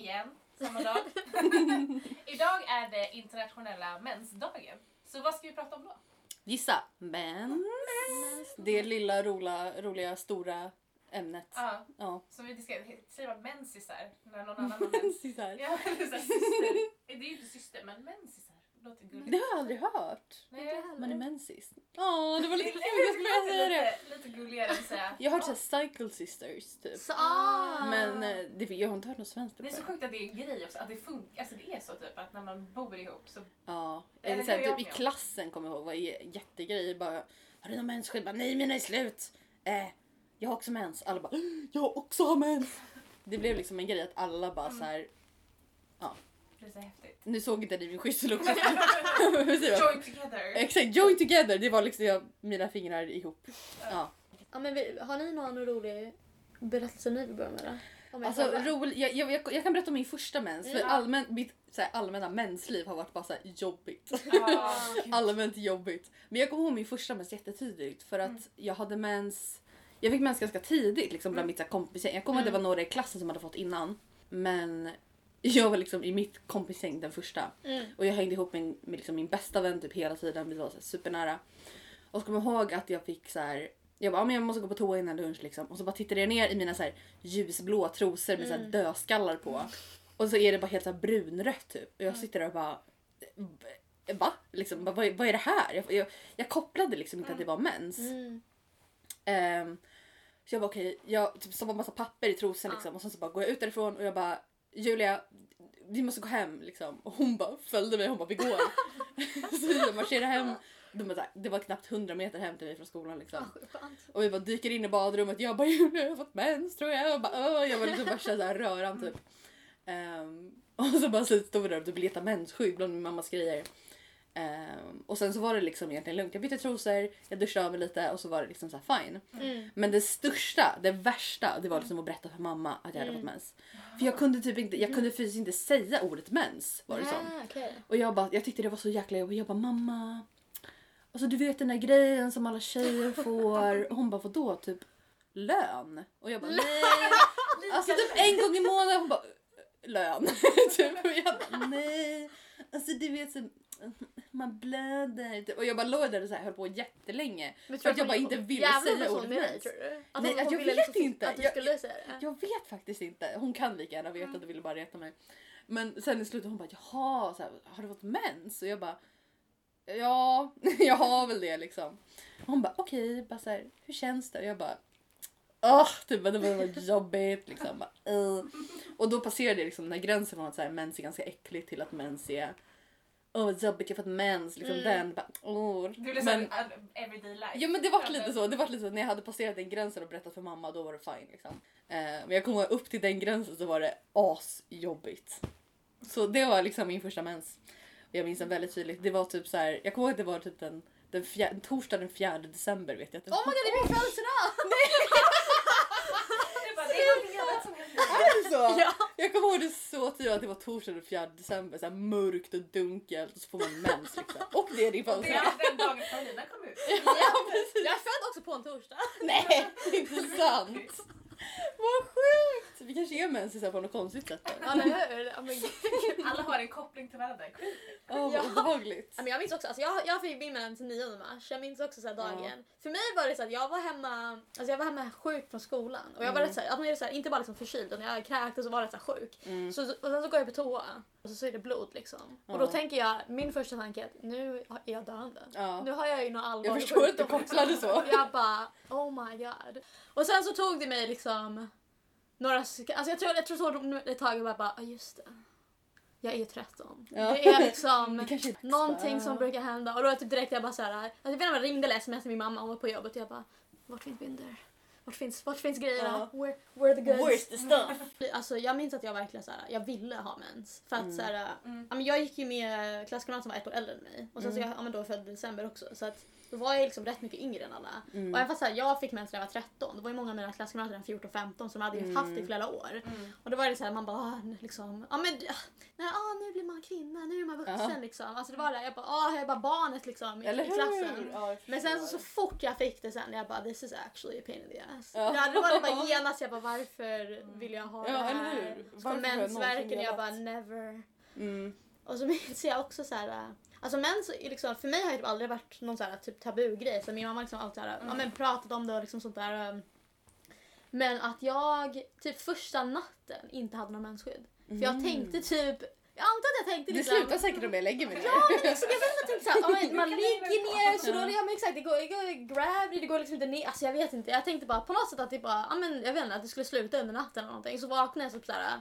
igen, samma dag. Idag är det internationella mensdagen. Så vad ska vi prata om då? Gissa. Mens. Det lilla roliga, roliga stora ämnet. Ja, Ja. som vi diskuterade, säger man mensisar när någon annan har mens? Mensisar. Ja. Det är ju inte syster, men mensisar. Låter gulligt. Det har jag aldrig hört. Nej, Man är mensis. Åh, det var lite kul. Jag skulle vilja säga det. lite, lite gulligare att säga. Jag har hört såhär cycle sisters typ. Så, ah. Men eh, det, jag har inte hört något svenskt Det är så sjukt att det är en grej också, att det funkar. Alltså det är så typ att när man bor ihop så... Ja. Eller Eller såhär, typ i klassen kommer jag ihåg var jä- jättegrejer. Bara, har du någon mensskydd? Bara, Nej mina är slut. Eh, jag har också mens. Alla bara, jag också har mens. Det blev liksom en grej att alla bara så här. Det är så häftigt. Nu såg inte ni min man? Join together! Exakt, join together. Det var liksom jag, mina fingrar ihop. Ja. Ja, men vi, har ni någon rolig berättelse ni vill börja med? Då? Om Alltså, rolig, jag, jag, jag, jag kan berätta om min första mens. För Ja. allmän, mitt så här, allmänna mensliv har varit bara så här, jobbigt. Ja, Allmänt jobbigt. Men jag kommer ihåg min första mens jättetydligt för att Mm. jag hade mens jag fick mens ganska tidigt liksom bland mitt så här kompisgäng. Jag kommer ihåg att det var några i klassen som hade fått innan. Men jag var liksom i mitt kompisgäng den första. Mm. Och jag hängde ihop med, med liksom min bästa vän typ hela tiden. Vi var så supernära. Och så kommer jag ihåg att jag fick så här. Jag bara, "Ja, men jag måste gå på toa innan lunch liksom. Och så bara tittade jag ner i mina så här ljusblå trosor med så här dödskallar på. Och så är det bara helt så här brunrött typ. Och jag sitter där och bara Va? Liksom, bara, vad, vad är det här? Jag, jag, jag kopplade liksom inte att det var mens. Mm. Ehm, så jag bara okej, jag typ stoppade massa papper i trosan liksom och sen så bara går jag ut därifrån och jag bara Julia, vi måste gå hem liksom. Och hon bara följde mig, hon bara vi går. så jag marscherar hem. De bara, det var knappt 100 meter hem till mig från skolan liksom. Ah. Och vi bara dyker in i badrummet. Jag bara Julia jag har fått mens tror jag. Och bara, "Åh." jag var liksom värsta så här röran typ. Ehm, och så bara så stod vi där och typ letade mensskydd bland min mammas grejer. Ehm, och sen så var det liksom egentligen lugnt. Jag bytte trosor, jag duschade av mig lite och så var det liksom så fine. Mm. Men det största, det värsta, det var liksom att berätta för mamma att jag hade fått mens. För jag kunde typ inte, jag kunde fysiskt inte säga ordet mens var det som. Ah, okej. Och jag bara, jag tyckte det var så jäkla jobbigt. Jag bara mamma. Alltså du vet den där grejen som alla tjejer får. Och hon bara vadå typ lön? Och jag bara nej. Alltså typ en gång i månaden. Hon bara lön. typ. Och jag bara nej. Alltså du vet så man blöder. Typ. Och jag bara låg där och så här, höll på jättelänge. Men För att jag bara inte ville säga ordet tror du? Att Nej, jag vet liksom inte. Att du Jag- skulle säga det? Jag vet faktiskt inte. Hon kan lika gärna veta att du ville bara reta mig. Men sen i slutet hon bara jaha, så här, har du fått mens? Och jag bara ja, jag har väl det liksom. Och hon bara okej, bara så här, hur känns det? Och jag bara Åh, typ det var jobbigt liksom. Och då passerade jag liksom den här gränsen från att så här, mens är ganska äckligt till att mens är Åh vad jobbigt, jag har fått mens. Liksom Mm. den. Bara, åh. Du blev Men- såhär everyday life. Ja men det var lite så. Det var lite så när jag hade passerat den gränsen och berättat för mamma då var det fine liksom. Eh, men jag kommer upp till den gränsen så var det asjobbigt. Så det var liksom min första mens. Och jag minns den väldigt tydligt. Det var typ så här. Jag kommer ihåg att det var typ den, den fjär, torsdag den 4 december vet jag. det Oh my god, det är min födelsedag! Det är bara, det är någonting annat som händer. Är det så? Ja. Jag kommer ihåg det så tydligt att det var torsdag den 4 december. Så här mörkt och dunkelt och så får man mens liksom. Och det är din Det födelsedag. är den dagen Karolina kom ut. Jag är född också på en torsdag. Nej, det är inte sant. Vad sjukt! Vi kanske är mensisar på något konstigt sätt. Ja, eller hur? Ja, men, Alla har en koppling till varandra. Åh, vad Ja. obehagligt. Ja, men jag minns också, alltså jag, jag fick min mens 9 mars, jag minns också så här dagen. För mig var det så att jag var hemma, alltså jag var hemma sjuk från skolan. Och jag var rätt så här, att man är så här, inte bara liksom förkyld utan jag kräktes och var rätt så här sjuk. Mm. Så, och sen så går jag på toa och så, så är det blod liksom. Och då Ja. tänker jag, min första tanke är att nu är jag döende. Ja. Nu har jag ju någon allvarlig Jag förstår att du sjukdom, kopplade så. Jag bara, oh my god. Och sen så tog det mig liksom några alltså jag tror, jag tror så tog det ett tag och bara, bara, ah, just det. Jag är 13. Ja. Det är liksom Det är någonting som brukar hända. Och då typ direkt jag bara såhär, alltså jag vet inte om jag ringde eller smsade min mamma, hon var på jobbet och jag bara, vart finns binder? Vart finns, vart finns grejerna? Where, where are the goods? Where's the stuff? Alltså jag minns att jag verkligen såhär, jag ville ha mens. För att Mm. såhär, Mm. ja, men jag gick ju med klasskamrater som var ett år äldre än mig. Och sen så Mm. jag, ja men då född i december också. Så att då var jag liksom rätt mycket yngre än alla. Mm. Och även fast så här, jag fick mens när jag var 13, då var ju många av mina klasskamrater än 14-15 som hade ju haft det i flera år. Mm. Och då var det så här, man bara ah, liksom, ja men ah, nej, ah, nu blir man kvinna, nu är man vuxen Ja. liksom. Alltså det var det, jag bara, ah, jag är bara barnet liksom i, i klassen. Ja, jag Men sen så, så fort jag fick det sen, jag bara this is actually a pain in the ass. Ja. Ja. då var det bara genast, jag bara varför vill jag ha Ja, det här? Så jag någonsin mensvärken, jag velat? bara never. Mm. Och så minns jag också så här. Alltså mens, liksom, för mig har det typ aldrig varit någon så här, typ tabugrej. Så min mamma har liksom alltid här, ja, men pratat om det och liksom sånt där. ähm. Men att jag typ första natten inte hade någon mensskydd. För jag tänkte typ, jag antar att jag tänkte Det liksom. slutar säkert om jag lägger mig ner. Ja men liksom, jag vet inte, tänkte såhär, man ligger ner så då, ja men exakt det går, det går gravity, det går liksom inte ner, alltså jag vet inte. Jag tänkte bara på något sätt att det bara, ja men jag vet inte, att det skulle sluta under natten eller någonting. Så vaknade jag typ såhär,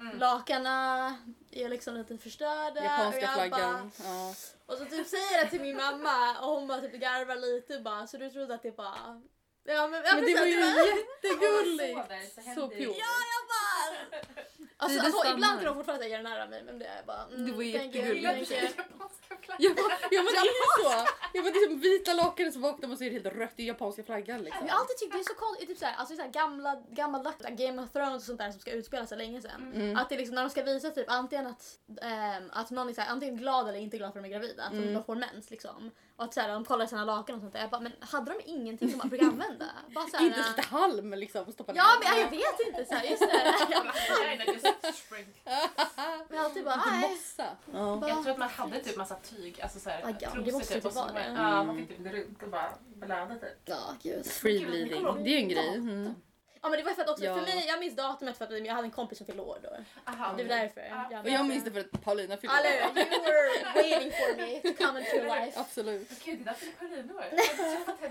Mm. lakanen är liksom lite förstörda. och Japanska jag flaggan. Ja. och så typ säger jag det till min mamma och hon bara typ garvar lite bara så du trodde att det bara... Ja men, ja, Men det var ju jättegulligt. Så Så pure. Ja jag bara... Alltså, alltså ibland kan de fortfarande säga nära mig men det är bara... Mm, Det var jättegulligt. Japanska flaggan. Ja, ja men det är ju så! Ja, men det är som vita lakanet så vaknar och det helt rött i japanska flaggan liksom. Jag har alltid tyckt det är så konstigt, typ såhär, alltså såhär gamla, gammaldags Game of Thrones och sånt där som ska utspela sig länge sedan. Mm. Att det liksom när de ska visa typ antingen att, ehm, att någon är såhär, antingen glad eller inte glad för att de är gravida, att Mm. de får mens liksom. Och att såhär, de kollar sina lakan och sånt där. Jag bara, men hade de ingenting som man brukar använda? Bara såhär, Inte lite halm liksom. Stoppa Ja men jag vet inte just det. Jävla vagina just. Men jag har alltid bara, nej. mossa. Ja. Bara- Jag tror att man hade typ massa tyg, alltså såhär Ah, ja, det måste typ och så vara bara- det. Ja, man fick typ gå runt och bara blöda typ. Ja gud. Free bleeding. Det är ju en grej. Mm. Ja men det var för att också, Ja. för mig, jag minns datumet för att jag hade en kompis som fyllde år då. Aha, Det var därför. Ja. Och jag minns det för att Paulina fyllde år. you were waiting for me to come into your life. Absolut. Gud, det där fyller Paulina år.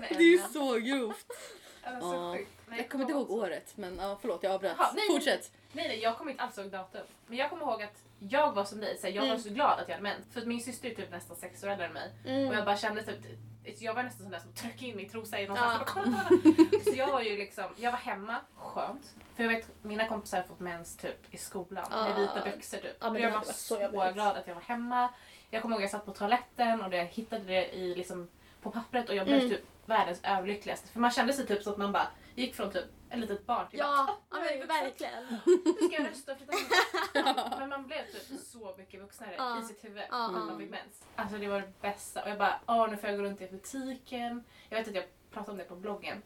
Jag. Det är ju så grovt. Alltså, så Ja. sjukt. Jag kommer inte ihåg året men ja, förlåt jag avbröt. Fortsätt. Nej, nej, jag kommer inte alls ihåg datum. Men jag kommer ihåg att jag var som dig, så här, jag var Mm. så glad att jag hade mens. För att min syster är typ nästan sex år äldre än mig. Och jag Mm. bara kände typ, jag var nästan sån där som tryckte in min trosa i Ja. någonstans. Ja. Så jag var ju liksom, jag var hemma, skönt. För jag vet, mina kompisar har fått mens typ i skolan med Ja. vita byxor typ. Ja, jag var varit så, glad att jag var hemma. Jag kommer ihåg att jag satt på toaletten och jag hittade det i, liksom, på pappret och jag blev Mm. typ världens överlyckligaste. För man kände sig typ så att man bara gick från typ ett litet barn till Ja, ja men verkligen. nu ska jag rösta och flytta hit. Men man blev typ så mycket vuxnare Ja. i sitt huvud Ja, när man fick mens. Alltså det var det bästa. Och jag bara, åh nu får jag gå runt i butiken. Jag vet att jag pratade om det på bloggen.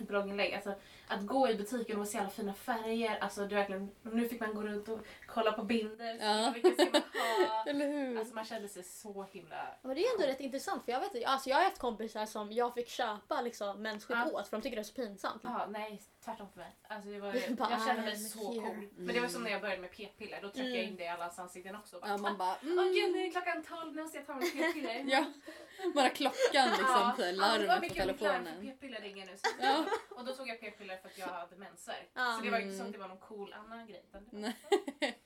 Ett blogginlägg. Alltså, att gå i butiken och se alla fina färger. Alltså det verkligen, nu fick man gå runt och kolla på bilder. Ja. Vilka ska man ha? Eller hur? Alltså man kände sig så himla... Men det är ändå rätt intressant för jag vet alltså jag har haft kompisar som jag fick köpa liksom mensskydd Ja. åt för de tycker det är så pinsamt. Ja, nej tvärtom för mig. Alltså, det var, Bara, jag kände mig så cool. Men det var som när jag började med p-piller. Då tryckte jag Mm. in det i allas ansikten också. Bara, Ja, man bara... Åh gud, Mm. nu är klockan 12, nu måste jag ta mitt p-piller. Ja, bara klockan liksom, Ja. så här, Ja, det var larmet på mycket larm för telefonen. p-piller ringer nu. Ja. Och då tog jag p-piller för att jag hade mensvärk. Ja. Så det var inte så Mm. att det var någon cool annan grej. det Nej.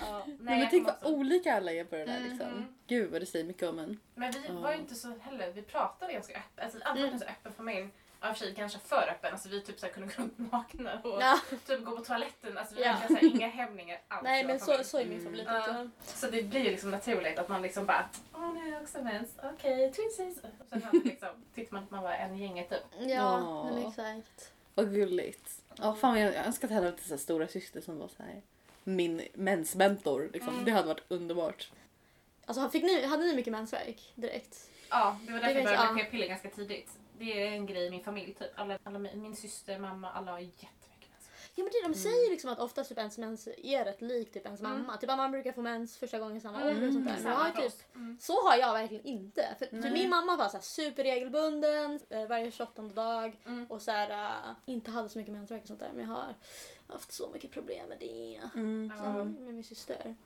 Ja, nej, Nej, men tänk vad också- olika alla är på det där liksom. Gud vad det säger mycket om en. Men vi Ja. var ju inte så heller, vi pratade ganska öppet. Alltså, alltid Mm. så öppen familj. Ja, för sig kanske för öppen. Alltså, vi typ så här, kunde gå runt nakna och Ja. typ gå på toaletten. Alltså, vi Ja. hade så här, inga hämningar alls. Nej men så, familj. så är min Mm. favorit Ja. också. Så det blir ju liksom naturligt att man liksom bara Åh nu har jag också mens, okej, twinsies. Och sen hade liksom, tyckte man att man var en gänget typ. Ja, Ja. men exakt. Vad gulligt. Ja, fan jag jag önskar att jag hade haft en stora syster som var så här min mensmentor. Liksom. Mm. Det hade varit underbart. Alltså fick ni, hade ni mycket mensvärk direkt? Ja, det var därför Det jag började med p-piller ganska tidigt. Det är en grej i min familj typ. Alla, alla, min syster, mamma, alla har mens. Ja men det, de säger liksom att oftast typ ens mens är rätt lik typ ens Mm. mamma. Typ att man brukar få mens första gången i samma Mm, ålder och sånt där. Men jag typ. Mm. så har jag verkligen inte. För, Nej. min mamma var så här superregelbunden eh, varje 28 dag Mm. och så här, eh, inte hade så mycket mensvärk och sånt där. Men jag har haft så mycket problem med det. Mm. Mm, med min syster.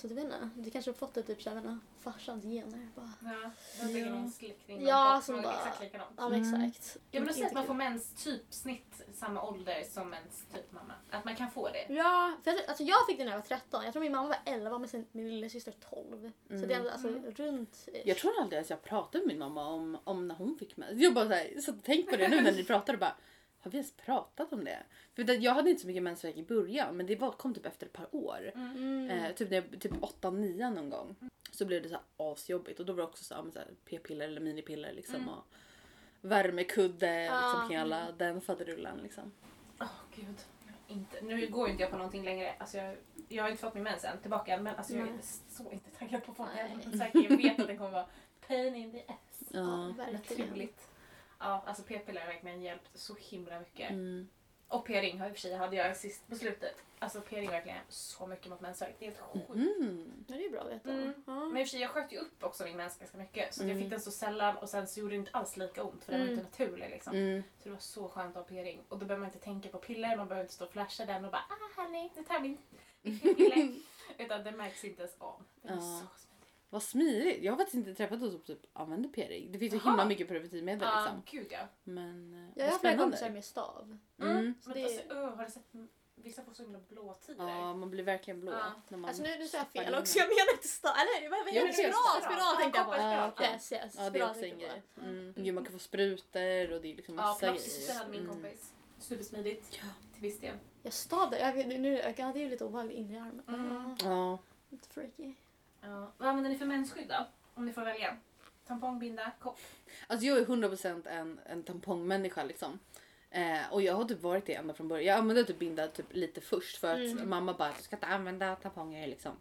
Så jag vet inte, det kanske har fått det typ så här, jag vet inte, farsans gener. Bara. Ja, det ligger Ja. min släkting Ja, som bara- exakt likadant. Ja men Mm. exakt. Ja men då säger att man får mens typ snitt samma ålder som ens typ mamma. Att man kan få det. Ja, för jag, alltså jag fick det när jag var 13. Jag tror min mamma var 11 men sin, min lillasyster 12. Så det är ändå alltså Mm. runt... Jag tror aldrig att jag pratade med min mamma om, om när hon fick mens. Jag bara så här, så tänk på det nu när ni pratar och bara har vi ens pratat om det? För jag hade inte så mycket mensvärk i början men det var, kom typ efter ett par år. Mm. Eh, typ när jag, typ 8-9 någon gång. Så blev det så här asjobbigt och då var det också så, här, så här, p-piller eller minipiller liksom. Mm. Och värmekudde liksom hela den faderullan liksom. Åh gud. Inte. Nu går inte jag på någonting längre. Alltså jag, jag har inte fått min mens än tillbaka men alltså jag är så inte taggad på att få den. Jag vet att den kommer vara pain in the ass. Ja. verkligen. Naturligt. Ja, alltså p-piller har verkligen hjälpt så himla mycket. Mm. Och p-ring har i och för sig hade jag sist på slutet. Alltså p-ring verkligen så mycket mot mensvärk. Det är helt sjukt. Mm. Men det är ju bra att veta. Mm. Ja. Men i och för sig, jag sköt ju upp också min mens ganska mycket. Så att jag Mm. fick den så sällan och sen så gjorde det inte alls lika ont för den var Mm. inte naturlig liksom. Mm. Så det var så skönt att ha p-ring. Och då behöver man inte tänka på piller, man behöver inte stå och flasha den och bara ah hörni, nu tar jag min min piller. Utan det märks inte ens av. Det är Ja. så. Vad smidigt. Jag har faktiskt inte träffat någon som typ använder p-ring. Det finns ju Jaha. himla mycket preventivmedel Ja, liksom. gud ja. Men eh, Jag har flera kompisar med stav. Mm. Så Men det- alltså, öh, har du sett vissa får så himla blå tider? Ja, man blir verkligen blå. Ja. När man Alltså nu, nu sa jag fel också. Jag menar inte stav. Eller vad det är Spiral! spiral. Spiral tänkte jag på. Ja, Ja. Yes, yes. Ja, det är också en jag grej. på. Mm. Gud, man kan få sprutor och det är liksom Ja, massa plåster grejer. hade min Mm. kompis. Supersmidigt. Ja. Till viss del. Jag stav där. Jag, nu, jag hade ju lite obehaglig inre i armen. Mm. Ja, Ja. lite freaky. Ja. Vad använder ni för mensskydd då? Om ni får välja. Tampong, binda, kopp. Alltså jag är 100% en, en tampongmänniska liksom. Eh, och jag har typ varit det ända från början. Jag använde typ binda typ lite först för att Mm. mamma bara du ska inte använda tamponger liksom.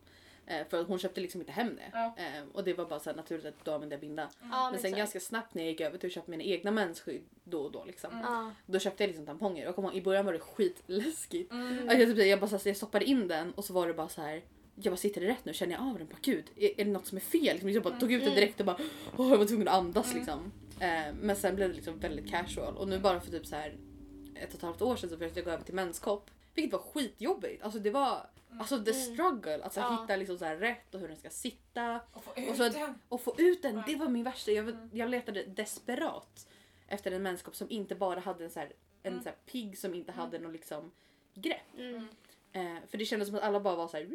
Eh, för att hon köpte liksom inte hem det. Ja. Eh, och det var bara så här naturligt att då använde jag binda. Ja, Men sen exakt. ganska snabbt när jag gick över till att köpa mina egna mensskydd då och då liksom. Mm. Då köpte jag liksom tamponger. Kommer ihåg, i början var det skitläskigt. Mm. Alltså, jag, typ, jag, bara, så här, jag stoppade in den och så var det bara så här. Jag bara sitter det rätt nu? Känner jag av den? Bara, Gud, är, är det något som är fel? Liksom, jag bara tog ut den direkt och bara åh, jag var tvungen att andas Mm. liksom. Eh, men sen blev det liksom väldigt casual och nu bara för typ så här ett och ett halvt år sedan så försökte jag gå över till menskopp. Vilket var skitjobbigt. Alltså det var alltså the Mm. struggle. Alltså Ja. hitta liksom så här rätt och hur den ska sitta. Och få Och ut så att- den. Och få ut den, det var min värsta. Jag, Mm. jag letade desperat efter en menskopp som inte bara hade en, så här, en Mm. så här pigg som inte Mm. hade någon liksom grepp. Mm. Eh, för det kändes som att alla bara var så här.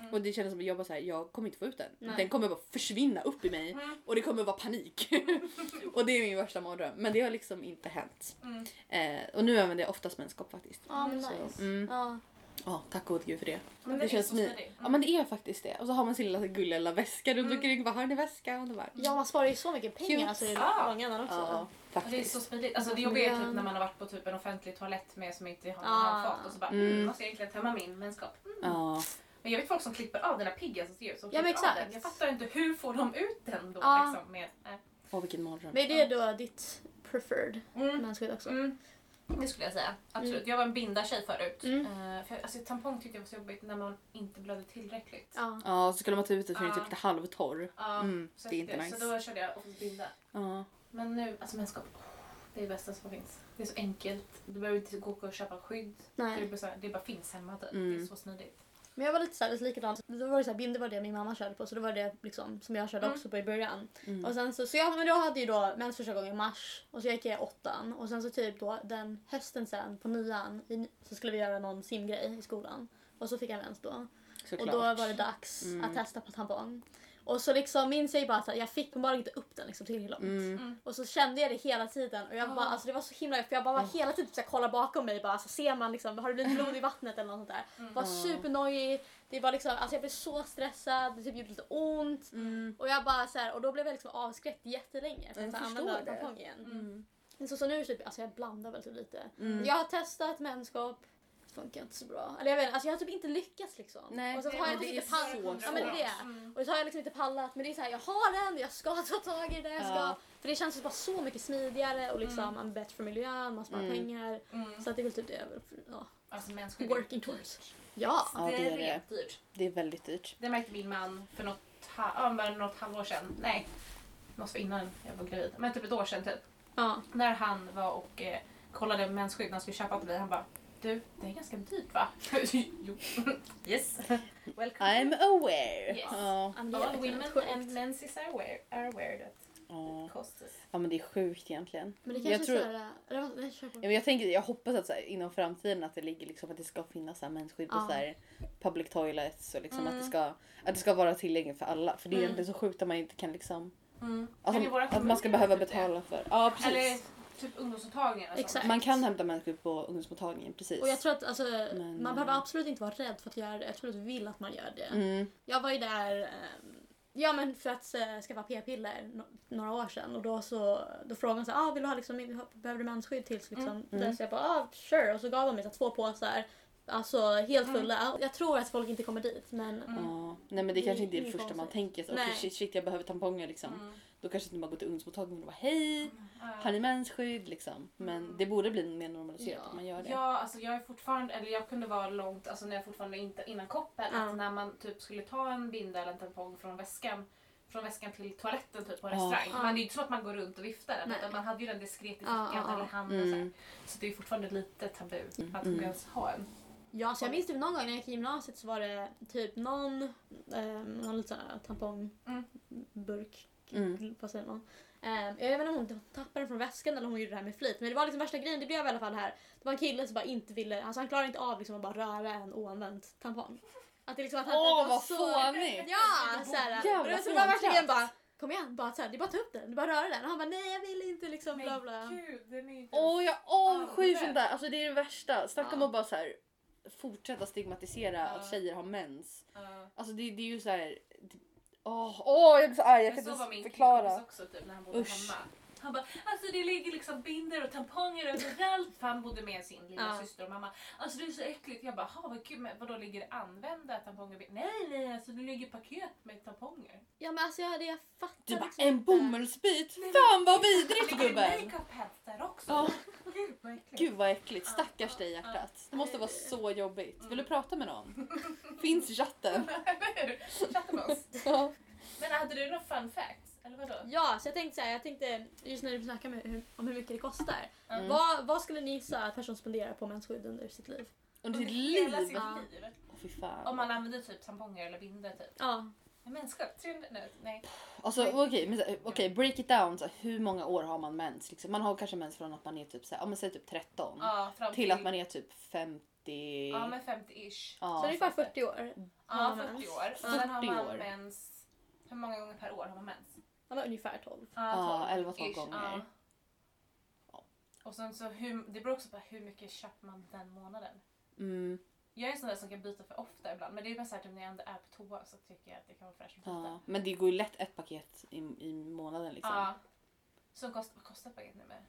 Mm. Och det kändes som att jag bara så här, jag kommer inte få ut den. Nej. Den kommer bara försvinna upp i mig Mm. och det kommer vara panik. och det är min värsta mardröm. Men det har liksom inte hänt. Mm. Eh, och nu använder jag oftast menskopp faktiskt. Ja, men Så, nice. mm. Ja. Ja, tack gode gud för det. Men Det det, känns smidigt. smidigt. Ja men det är faktiskt det. Och så har man sin lilla gulliga lilla väska runt Mm. omkring. Bara, har ni väska? Och bara, ja, man sparar ju så mycket pengar Cute. alltså, i Ja. långa ändan också. Ja, Och det är faktiskt. så smidigt. Alltså det jobbiga är typ när man har varit på typ en offentlig toalett med som inte har Ah. handfat och så bara Mm. mm. måste jag egentligen tömma min menskopp. Mm. Ja. Men jag vet folk som klipper av den här piggen som ser ut. Som Ja, exakt. den. Jag fattar inte hur får de ut den då Ja. liksom med... nej. Åh vilken mardröm. Men är det då ditt preferred Mm. mensskydd också? Mm. Det skulle jag säga. Absolut. Jag var en binda-tjej förut. Mm. Eh, för, alltså, tampong tyckte jag var så jobbigt när man inte blödde tillräckligt. Ja. Ja, så skulle man ta ut det så är det typ lite halvtorr. Ja, Mm, så det är inte Så nice. då körde jag oftast binda. Ja. Men nu, alltså menskopp. oh, Det är det bästa som finns. Det är så enkelt. Du behöver inte gå och köpa skydd. Det, är Nej. bara så det bara finns hemma typ. Mm. Det är så smidigt. Men jag var lite såhär, likadant. Då var det såhär, bindor var det min mamma körde på så då var det liksom som jag körde Mm. också på i början. Mm. Och sen så, så jag men då hade ju då mens första gången i mars och så gick jag i åttan och sen så typ då den hösten sen på nian i, så skulle vi göra någon simgrej i skolan. Och så fick jag mens då. Såklart. Och då var det dags Mm. att testa på tampong. Och så liksom minns jag ju bara att jag fick bara inte upp den liksom tillräckligt långt. Mm. Och så kände jag det hela tiden och jag bara, alltså det var så himla för jag bara var hela tiden så här, kolla bakom mig bara alltså, ser man liksom, har det blivit blod i vattnet eller något sånt där. Mm. Var supernojig, det var liksom, alltså jag blev så stressad, det typ gjorde lite ont. Mm. Och jag bara så här, och då blev jag liksom avskräckt jättelänge Jag att förstår använda det. tampong igen. Mm. Men så, så nu typ, alltså jag blandar väl typ lite. Mm. Jag har testat menskopp, funkar inte så bra. Eller jag vet inte, alltså jag har typ inte lyckats liksom. Nej, och så har jag typ inte pallat. Ja, men det är det. Mm. Och så har jag liksom inte pallat men det är så här, jag har den, jag ska ta tag i det, jag ska. Ja. För det känns ju bara så mycket smidigare och liksom Mm. bättre för miljön, man sparar Mm. pengar. Mm. Så att det är väl typ det jag vill, ja. Alltså mensskydd. Working towards. Ja! Ja, det det är det. dyrt. Det är väldigt dyrt. Det märkte min man för något, ha- ja, något halvår sedan. Nej, det måste vara innan jag var gravid. Men typ ett år sedan typ. ja. När han var och eh, kollade mensskydd när han skulle köpa till mig. Han bara du, det är ganska dyrt va? jo. yes. Welcome. I'm aware. Yes. Ja. Ja, men det är All women sjukt. and men is aware, are aware that Ja. ja men det är sjukt egentligen. Men det Jag kanske tror- är såhär, eller vad, nej, kör på. Ja, men jag, tänker, jag hoppas att så här, inom framtiden att det ligger liksom att det ska finnas mensskydd på Ja. så här, public toilets och liksom Mm. att, det ska, att det ska vara tillgängligt för alla. För det är Mm. egentligen så sjukt att man inte kan liksom... Mm. Alltså, att man ska behöva typ det. betala för... Ja precis. Eller typ sånt. Exakt. Man kan hämta mensskydd på ungdomsmottagningen, precis. Och jag tror att alltså, Men, man eh, behöver absolut inte vara rädd för att göra det. Jag tror att vi vill att man gör det. Mm. Jag var ju där ehm, Ja men för att äh, skaffa p-piller no- några år sedan och då så då frågade de så här, ah, vill du ha liksom, behöver du mensskydd tills liksom Mm. Så jag bara ah, sure och så gav de mig så här, två påsar Alltså helt fulla. Jag tror att folk inte kommer dit men Ja. Nej men det kanske inte är det första man tänker. Så, okay, shit, shit jag behöver tamponger liksom. Mm. Då kanske inte man går till ungdomsmottagningen och bara hej, har ni mensskydd liksom. Men det borde bli mer normaliserat Ja. att man gör det. Ja, alltså jag är fortfarande, eller jag kunde vara långt, alltså när jag fortfarande inte, innan koppen, Ja. att när man typ skulle ta en binda eller en tampong från väskan från väskan till toaletten typ på en restaurang. Ja. Man, det är ju inte så att man går runt och viftar den utan man hade ju den diskret i fickan ja. eller handen. och Så. Mm. så det är ju fortfarande lite tabu att Mm. ens ha en. Ja, så jag minns typ någon gång när jag gick i gymnasiet så var det typ någon, eh, någon liten sån här tampongburk. Mm. Vad säger man? Eh, jag vet inte om hon tappade den från väskan eller om hon gjorde det här med flit. Men det var liksom värsta grejen. Det blev i alla fall här. Det var en kille som bara inte ville, alltså han klarade inte av liksom att bara röra en oanvänd tampong. Att det liksom att han, Åh det var vad så- fånigt! Ja! Såhär. Jävla Så det var grejen bara Kom igen, bara, såhär, det är bara ta upp den, du bara röra den. Och han bara nej jag vill inte liksom bla bla. gud, den är inte... Åh jag avskyr Ja, sånt där. Alltså det är det värsta. Snacka om Ja. att bara så här, fortsätta stigmatisera Ja. att tjejer har mens. Ja. Alltså det, det är ju så här. Åh, åh jag blir så arg. Jag kan så var inte min förklara. också typ när han bodde Usch. hemma. Han bara, alltså det ligger liksom binder och tamponger överallt. För han bodde med sin lilla Ja. syster och mamma. Alltså det är så äckligt. Jag bara, "Ha, vad kul, men vadå ligger det använda tamponger? Nej nej, alltså det ligger paket med tamponger. Ja men alltså jag, det, jag fattar Du bara liksom en bomullsbit. Fan vad Det vidrigt ligger gubben. makeup pads där också. Ja. Gud vad äckligt. Gud vad äckligt. Stackars dig hjärtat. Det måste vara så jobbigt. Vill du prata med någon? Finns i chatten. Chatta med oss. Ja. Men hade du några fun facts? Eller vadå? Ja, så jag tänkte så här, jag tänkte just när du snackar hur, om hur mycket det kostar. Mm. Vad, vad skulle ni gissa att person spenderar på mensskydd under sitt liv? Under sitt hela liv. sitt Ja. liv. Åh fy fan. Om man använder typ tamponger eller bindor typ. Ja. Men mänskap, 300, nej. nej. Alltså okej, men så- okej, break it down. Så, här, hur många år har man mens? Liksom, man har kanske mens från att man är typ, så här, ja, men säg typ 13 Ja, fram till att man är typ 50. Ja men 50-ish. Ja. Så ungefär 40 år. Ja, har 40 mens. år. Och 40 sen har man år. mens... Hur många gånger per år har man mens? Han var ungefär 12. Ja, 12 11, 12 ish, gånger. ja. Och sen så hur, det beror också på hur mycket köper man den månaden. Mm, Jag är en sån där som kan byta för ofta ibland. Men det är mest såhär typ när jag ändå är på toa så tycker jag att det kan vara fräscht att byta. ja. Men det går ju lätt ett paket i, i månaden liksom. Ja. Som kost, vad kostar ett paket nu med?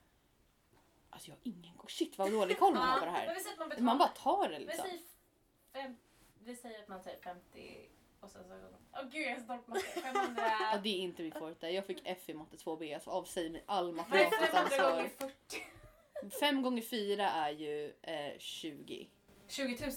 Alltså jag har ingen koll. Shit vad dålig koll man har på det Men här. vi säger att man betalar. Man bara tar det Men liksom. säg fem, vi säger att man säger 50 och sen så... Åh gud jag är så dålig på matte. 500... Ja, det är inte vi får det. Jag fick F i matte 2B, alltså avsäger mig all matematiskt 500 gånger ansvar. 40? 5 gånger 4 är ju eh, 20. 20 000?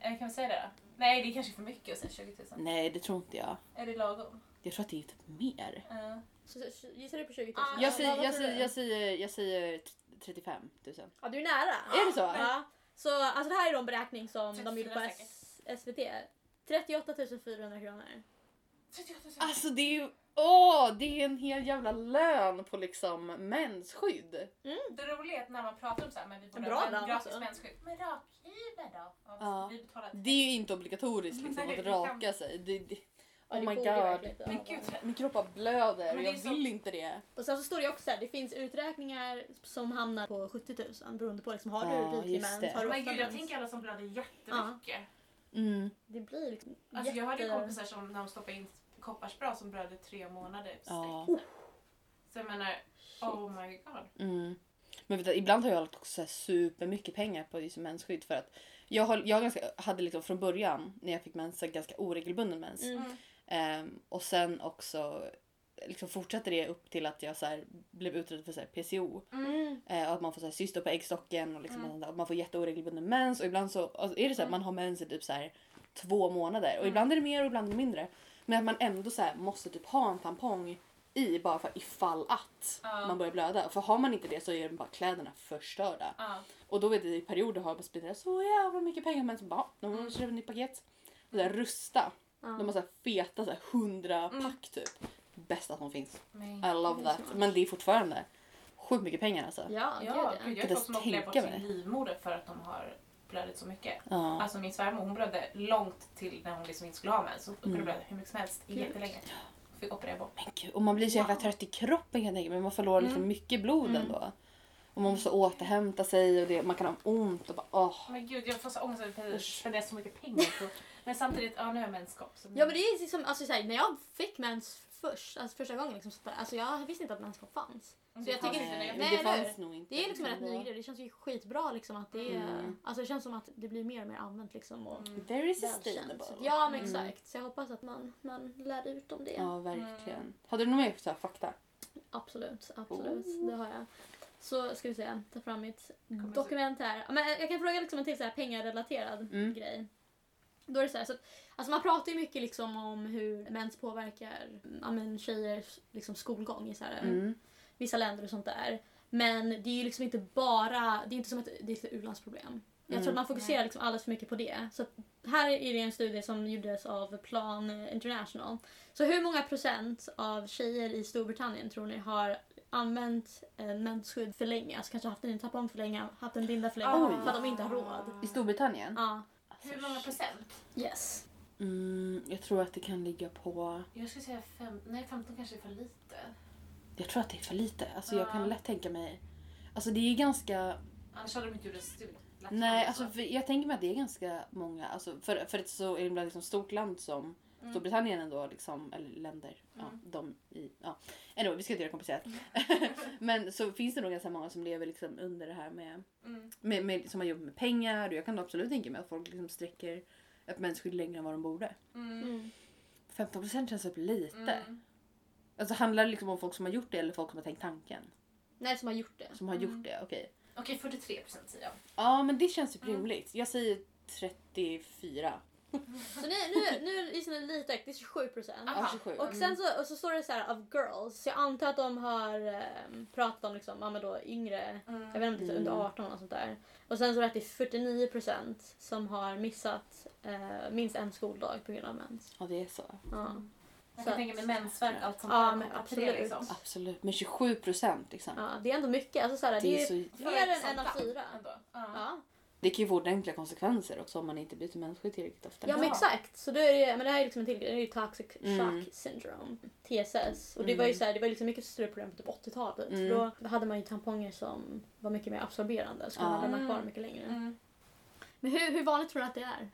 Eh, Kan vi säga det då? Nej det är kanske för mycket att säga 20 000. Nej det tror inte jag. Är det lagom? Jag tror att det är typ mer. Uh, Så, så gissar du på 20 000? Ja, Jag säger, jag säger, jag säger, jag säger t- 35 000. Ja, du är nära. Är det så? Ja. Så alltså det här är då en beräkning som de gjorde på 34 S- SVT. 38 400 kronor. 38 000? Alltså det är ju, åh, det är en hel jävla lön på liksom mensskydd. Det roliga är att när man pratar om så här, men vi borde Bra ha en namn gratis också. mensskydd. Men rakhyvel då? Ja, Ja. Vi betalar Det är ju inte obligatoriskt liksom Nej, att kan- raka sig. Det, det, Ja, oh det my borde ju god. verkligen inte Men vara. gud, Min kropp bara blöder Men det är jag så- vill inte det. Och sen så står det också så här, det finns uträkningar som hamnar på 70 000 beroende på liksom, har du Ja, riklig just mens, har du Men ofta gud jag mens? tänker alla som blöder jättemycket. Mm. Det blir liksom Alltså jag hade jätte- kompisar som när de stoppade in kopparspray som blödde tre månader Ja. sträck. Så jag menar, oh my god. Mm. Men vet du, ibland har jag lagt också supermycket pengar på just mensskydd för att jag, har, jag ganska, hade liksom från början när jag fick mens så ganska oregelbunden mens. Mm. Ehm, och sen också liksom fortsatte det upp till att jag så här, blev utredd för så här, PCO. Mm. Eh, och att man får så här, cyster på äggstocken och, liksom, Mm. och man får jätteoregelbunden mens. Och ibland så alltså, är det så här, Mm. man har mens i typ så här, två månader. Och Mm. ibland är det mer och ibland är det mindre. Men att man ändå så måste typ ha en tampong i bara för ifall att Ja. man börjar blöda. För har man inte det så är bara kläderna förstörda. Ja. Och då vet jag i perioder har jag spenderat så jävla mycket pengar men så bara, de Mm. har köpt ett nytt paket. Och där rusta. Ja. De har så feta så här, 100 Mm. pack typ. Bästa som finns. Men, I love Det är that. Men det är fortfarande sjukt mycket pengar alltså. Ja, ja, gud, jag har folk som har opererat bort sin livmoder för att de har blödit så mycket. Ja. Alltså min svärmor hon blödde långt till när hon liksom inte skulle ha mens. Hon kunde Mm. blöda hur mycket som helst Gud. jättelänge. Fick operera bort. Men gud, och man blir så jävla Wow. trött i kroppen kan jag tänka mig. Man förlorar liksom Mm. mycket blod Mm. ändå. Och man måste återhämta sig och det, man kan ha ont och bara åh. Men gud, jag får så ångest över att Usch. spendera så mycket pengar på... Men samtidigt, ja nu har jag menskopp. Så Ja men det är liksom, alltså, såhär, när jag fick mens först, alltså första gången liksom, så alltså, jag visste inte att menskopp fanns. Mm, Så jag det tycker- nej, det fanns nog inte. Det är liksom en rätt ny grej, det känns ju skitbra liksom att det är, Mm. alltså det känns som att det blir mer och mer använt liksom. Och Mm. Very sustainable. Ja men Mm. exakt, så jag hoppas att man, man lär ut om det. Ja, verkligen. Hade du något mer så här fakta? Absolut, absolut. Oh. Det har jag. Så ska vi se, ta fram mitt Kommer dokument här. Men jag kan fråga liksom en till så här pengarelaterad Mm. grej. Då är det så här, så att, alltså man pratar ju mycket liksom om hur mens påverkar ja, men tjejers liksom skolgång i så här, Mm. vissa länder och sånt där. Men det är ju liksom inte bara, det är inte som att det är ett u-landsproblem. Jag tror Mm. att man fokuserar liksom alldeles för mycket på det. Så här är det en studie som gjordes av Plan International. Så hur många procent av tjejer i Storbritannien tror ni har använt en mensskydd för länge? Alltså kanske haft en tampong för länge, haft en binda för länge Oj. för att de inte har råd. I Storbritannien? Ja, Hur många procent? yes. Mm, jag tror att det kan ligga på... Jag skulle säga fem, nej 15 kanske är för lite. Jag tror att det är för lite. Alltså jag Ja. kan lätt tänka mig... Alltså det är ganska... Annars hade de inte gjort en studie. Nej, alltså jag tänker mig att det är ganska många. Alltså för, för ett så himla liksom stort land som Mm. Storbritannien ändå, liksom, eller länder. Ja, Mm. de i, ja. Anyway, vi ska inte göra det komplicerat. Men så finns det nog ganska många som lever liksom under det här med, Mm. med, med som har jobbat med pengar. Och jag kan absolut tänka mig att folk liksom sträcker ett mensskydd längre än vad de borde. Mm. Mm. 15% känns upp lite. Mm. Alltså handlar det liksom om folk som har gjort det eller folk som har tänkt tanken? Nej, som har gjort det. Som har Mm. gjort det, okej. Okej, 43 procent säger jag. Ja men det känns Mm. rimligt. Jag säger 34. Så nu, nu, nu är det lite högt, det är 27 procent. Aha. Ja, 27. Och sen så, och så står det så här av girls. Så jag antar att de har ehm, pratat om liksom, ja, men då, yngre, Mm. jag vet inte är under Mm. 18 och sånt där. Och sen så är det att det är 49 procent som har missat eh, minst en skoldag på grund av mens. Ja det är så. Ja. Jag Så- kan tänka mig mensvärk allt sånt Ja, där men kopplat till det, absolut. liksom. Absolut. Men 27 procent liksom. ja, det är ändå mycket. Alltså, så här, det, Det är är så, mer än en av fyra. ändå. Ja. Ja. Det kan ju få ordentliga konsekvenser också om man inte byter mensskydd tillräckligt ofta. ja, men exakt. Så då är det, men det här är liksom en till. Det är ju toxic shock Mm. syndrome. TSS. Och det var ju Mm. så här, det var liksom mycket större problem på typ 80-talet. Mm. För då hade man ju tamponger som var mycket mer absorberande. Så Ja. man lämna kvar mycket längre. Mm. Men hur, hur vanligt tror du att det är?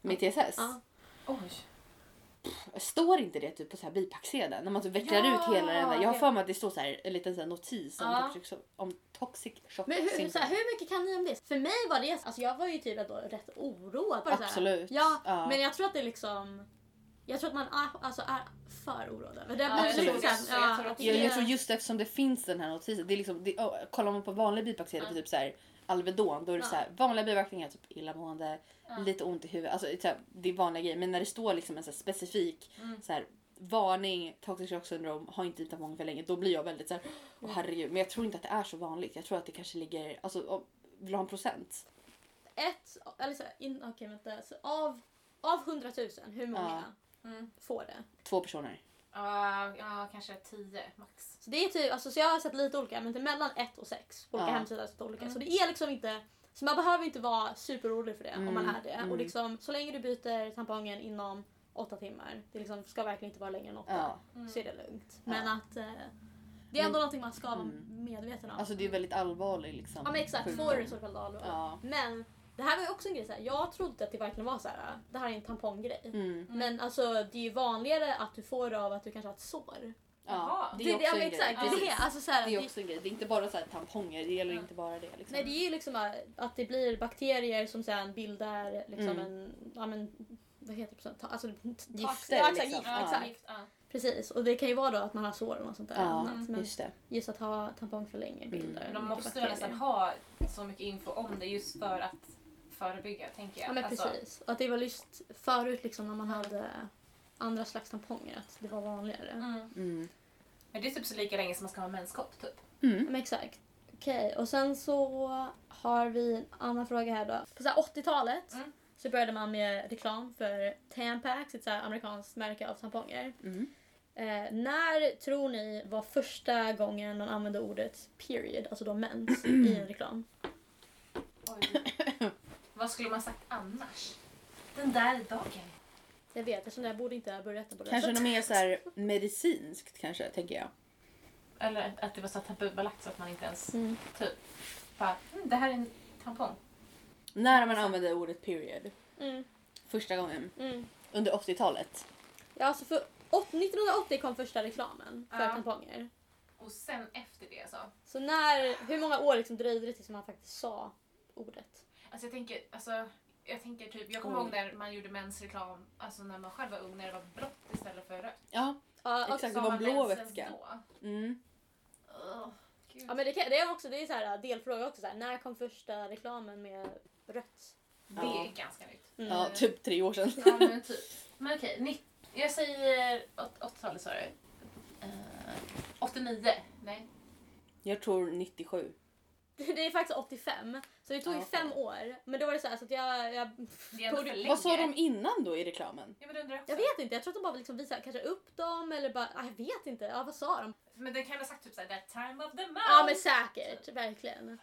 Med TSS? Ja. Oj. Står inte det typ på så här bipacksedeln? När man typ vecklar Ja, ut hela den där. Jag har för mig att det står så här, en liten så här notis om, Ja. toxic, om toxic shock Men hur, så här, hur mycket kan ni om det? För mig var det, alltså jag var ju typ ändå rätt oroad. Bara så här, Absolut. Ja, Ja. men jag tror att det är liksom... Jag tror att man är, alltså är för oroad över det. Ja, Men jag tror så. Jag tror Jag, jag tror just eftersom det finns den här notisen. Det är liksom, det, oh, kollar man på vanliga bipacksedlar på Ja. typ så här Alvedon då är det Ja. så här, vanliga biverkningar, typ illamående, Ja. lite ont i huvudet. Alltså, så här, det är vanliga grejer. Men när det står liksom en så specifik Mm. så här, varning, toxic shock syndrome, har inte tampong för länge. Då blir jag väldigt så här, åh herregud. Men jag tror inte att det är så vanligt. Jag tror att det kanske ligger, alltså om- vill du ha en procent? ett, eller så in, okej vänta. Så av, av 100 000, hur många Mm. får det? Två personer. Ja, ja, kanske 10 max. Så det är typ, alltså så jag har sett lite olika, men det är mellan 1 och 6 på olika Ja. hemsidor. sett olika. Mm. Så det är liksom inte, så man behöver inte vara superorolig för det om man Mm, är det. mm. Och liksom, så länge du byter tampongen inom 8 timmar, det liksom ska verkligen inte vara längre än 8. Ja. Mm. så är det lugnt. Men att eh, det är ändå Men- någonting man ska vara Mm. medveten om. Alltså det är väldigt allvarligt liksom. ja men exakt, får du så fall allvar. Ja. Men det här var ju också en grej, så här, jag trodde att det verkligen var så här. det här är en tamponggrej. Mm. Men alltså det är ju vanligare att du får det av att du kanske har ett sår. Ja, Jaha. det är också ja, en grej. det är det. Alltså, så här, Det är det- också en grej. Det är inte bara så här tamponger. Det gäller Ja. inte bara det. Liksom. Nej det är ju liksom att det blir bakterier som sen bildar liksom Mm. en, ja men vad heter det? Alltså, Gifter, ja, exakt, liksom. gift, Ja. exakt. ja. Precis, och det kan ju vara då att man har sår något sånt där. Ja, annat. Men just det. just att ha tampong för länge bildar Mm. Men de måste bakterier. nästan ha så mycket info om det just för att förebygga, tänker jag. Ja men Alltså, precis. Att det var just förut liksom när man hade andra slags tamponger att det var vanligare. mm. Mm. Men det är typ så lika länge som man ska ha menskopp, typ. Mm. Men exakt. Okej, och sen så har vi en annan fråga här då. På så här 80-talet Mm. så började man med reklam för Tampax, ett så amerikanskt märke av tamponger. Mm. Eh, när tror ni var första gången man använde ordet period, alltså då mens, i en reklam? Oj. Vad skulle man sagt annars? Den där dagen. Jag vet, eftersom jag borde inte ha börjat på det Kanske något mer så här medicinskt kanske, tänker jag. Eller att det var så tabubelagt så att man inte ens Mm. bara, mm, det här är en tampong. När man använde ordet period Mm. första gången Mm. under 80-talet. Ja, alltså för åt- 1980 kom första reklamen för Ja. tamponger. Och sen efter det så. Så när, hur många år liksom dröjde det tills man faktiskt sa ordet? Alltså jag tänker, alltså, jag tänker typ, jag kommer ihåg när man gjorde mensreklam, alltså när man själv var ung, när det var blått istället för rött. Ja, Ja, och, Exakt. Det var man blå vätska. mm. Gud. ja men det, kan, det är också det är så här delfråga också. Så här, när kom första reklamen med rött? det Ja. är ganska nytt. Mm. ja, typ tre år sedan. Ja men typ. Men okej, jag säger åt- 80-talet sa du. Eh, 89? Nej. Jag tror 97. Det är faktiskt 85. Så det tog ju Ja, fem år. Men då var det så, här, så att jag, jag, länge. Vad sa de innan då i reklamen? Ja, men det undrar jag jag vet inte. Jag tror att de bara liksom visade kanske upp dem eller bara, ah, jag vet inte. Ja vad sa de? Men den kan ha sagt typ såhär that time of the month. Ja men säkert, verkligen.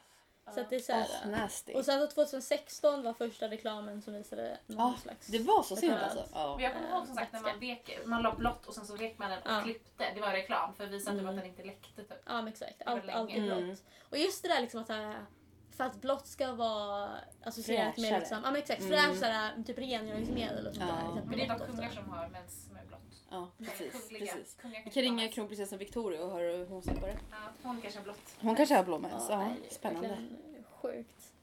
Så att det är så här, nasty. Och sen så 2016 var första reklamen som visade någon Ja, slags... Det var så sent alltså? Ja. Men jag kommer ihåg som sagt när man vek, man la blått och sen så vek man den och Ja. klippte. Det var reklam för att visa Mm. att den inte läckte typ. Ja men exakt, allt, allt är länge. blått. Mm. Och just det där liksom att så här, för att blått ska vara associerat med liksom, ja men exakt, Mm. fräschare, typ rengöringsmedel och sånt Ja. där. Men det är bara blått kungar som har mens. Ja, precis. Kungliga. precis. Vi kan ringa kronprinsessan Victoria och höra hur hon ser på det. Ja, hon kanske har blått. Hon kanske har blå mens. Ja, nej, är spännande. Sjukt.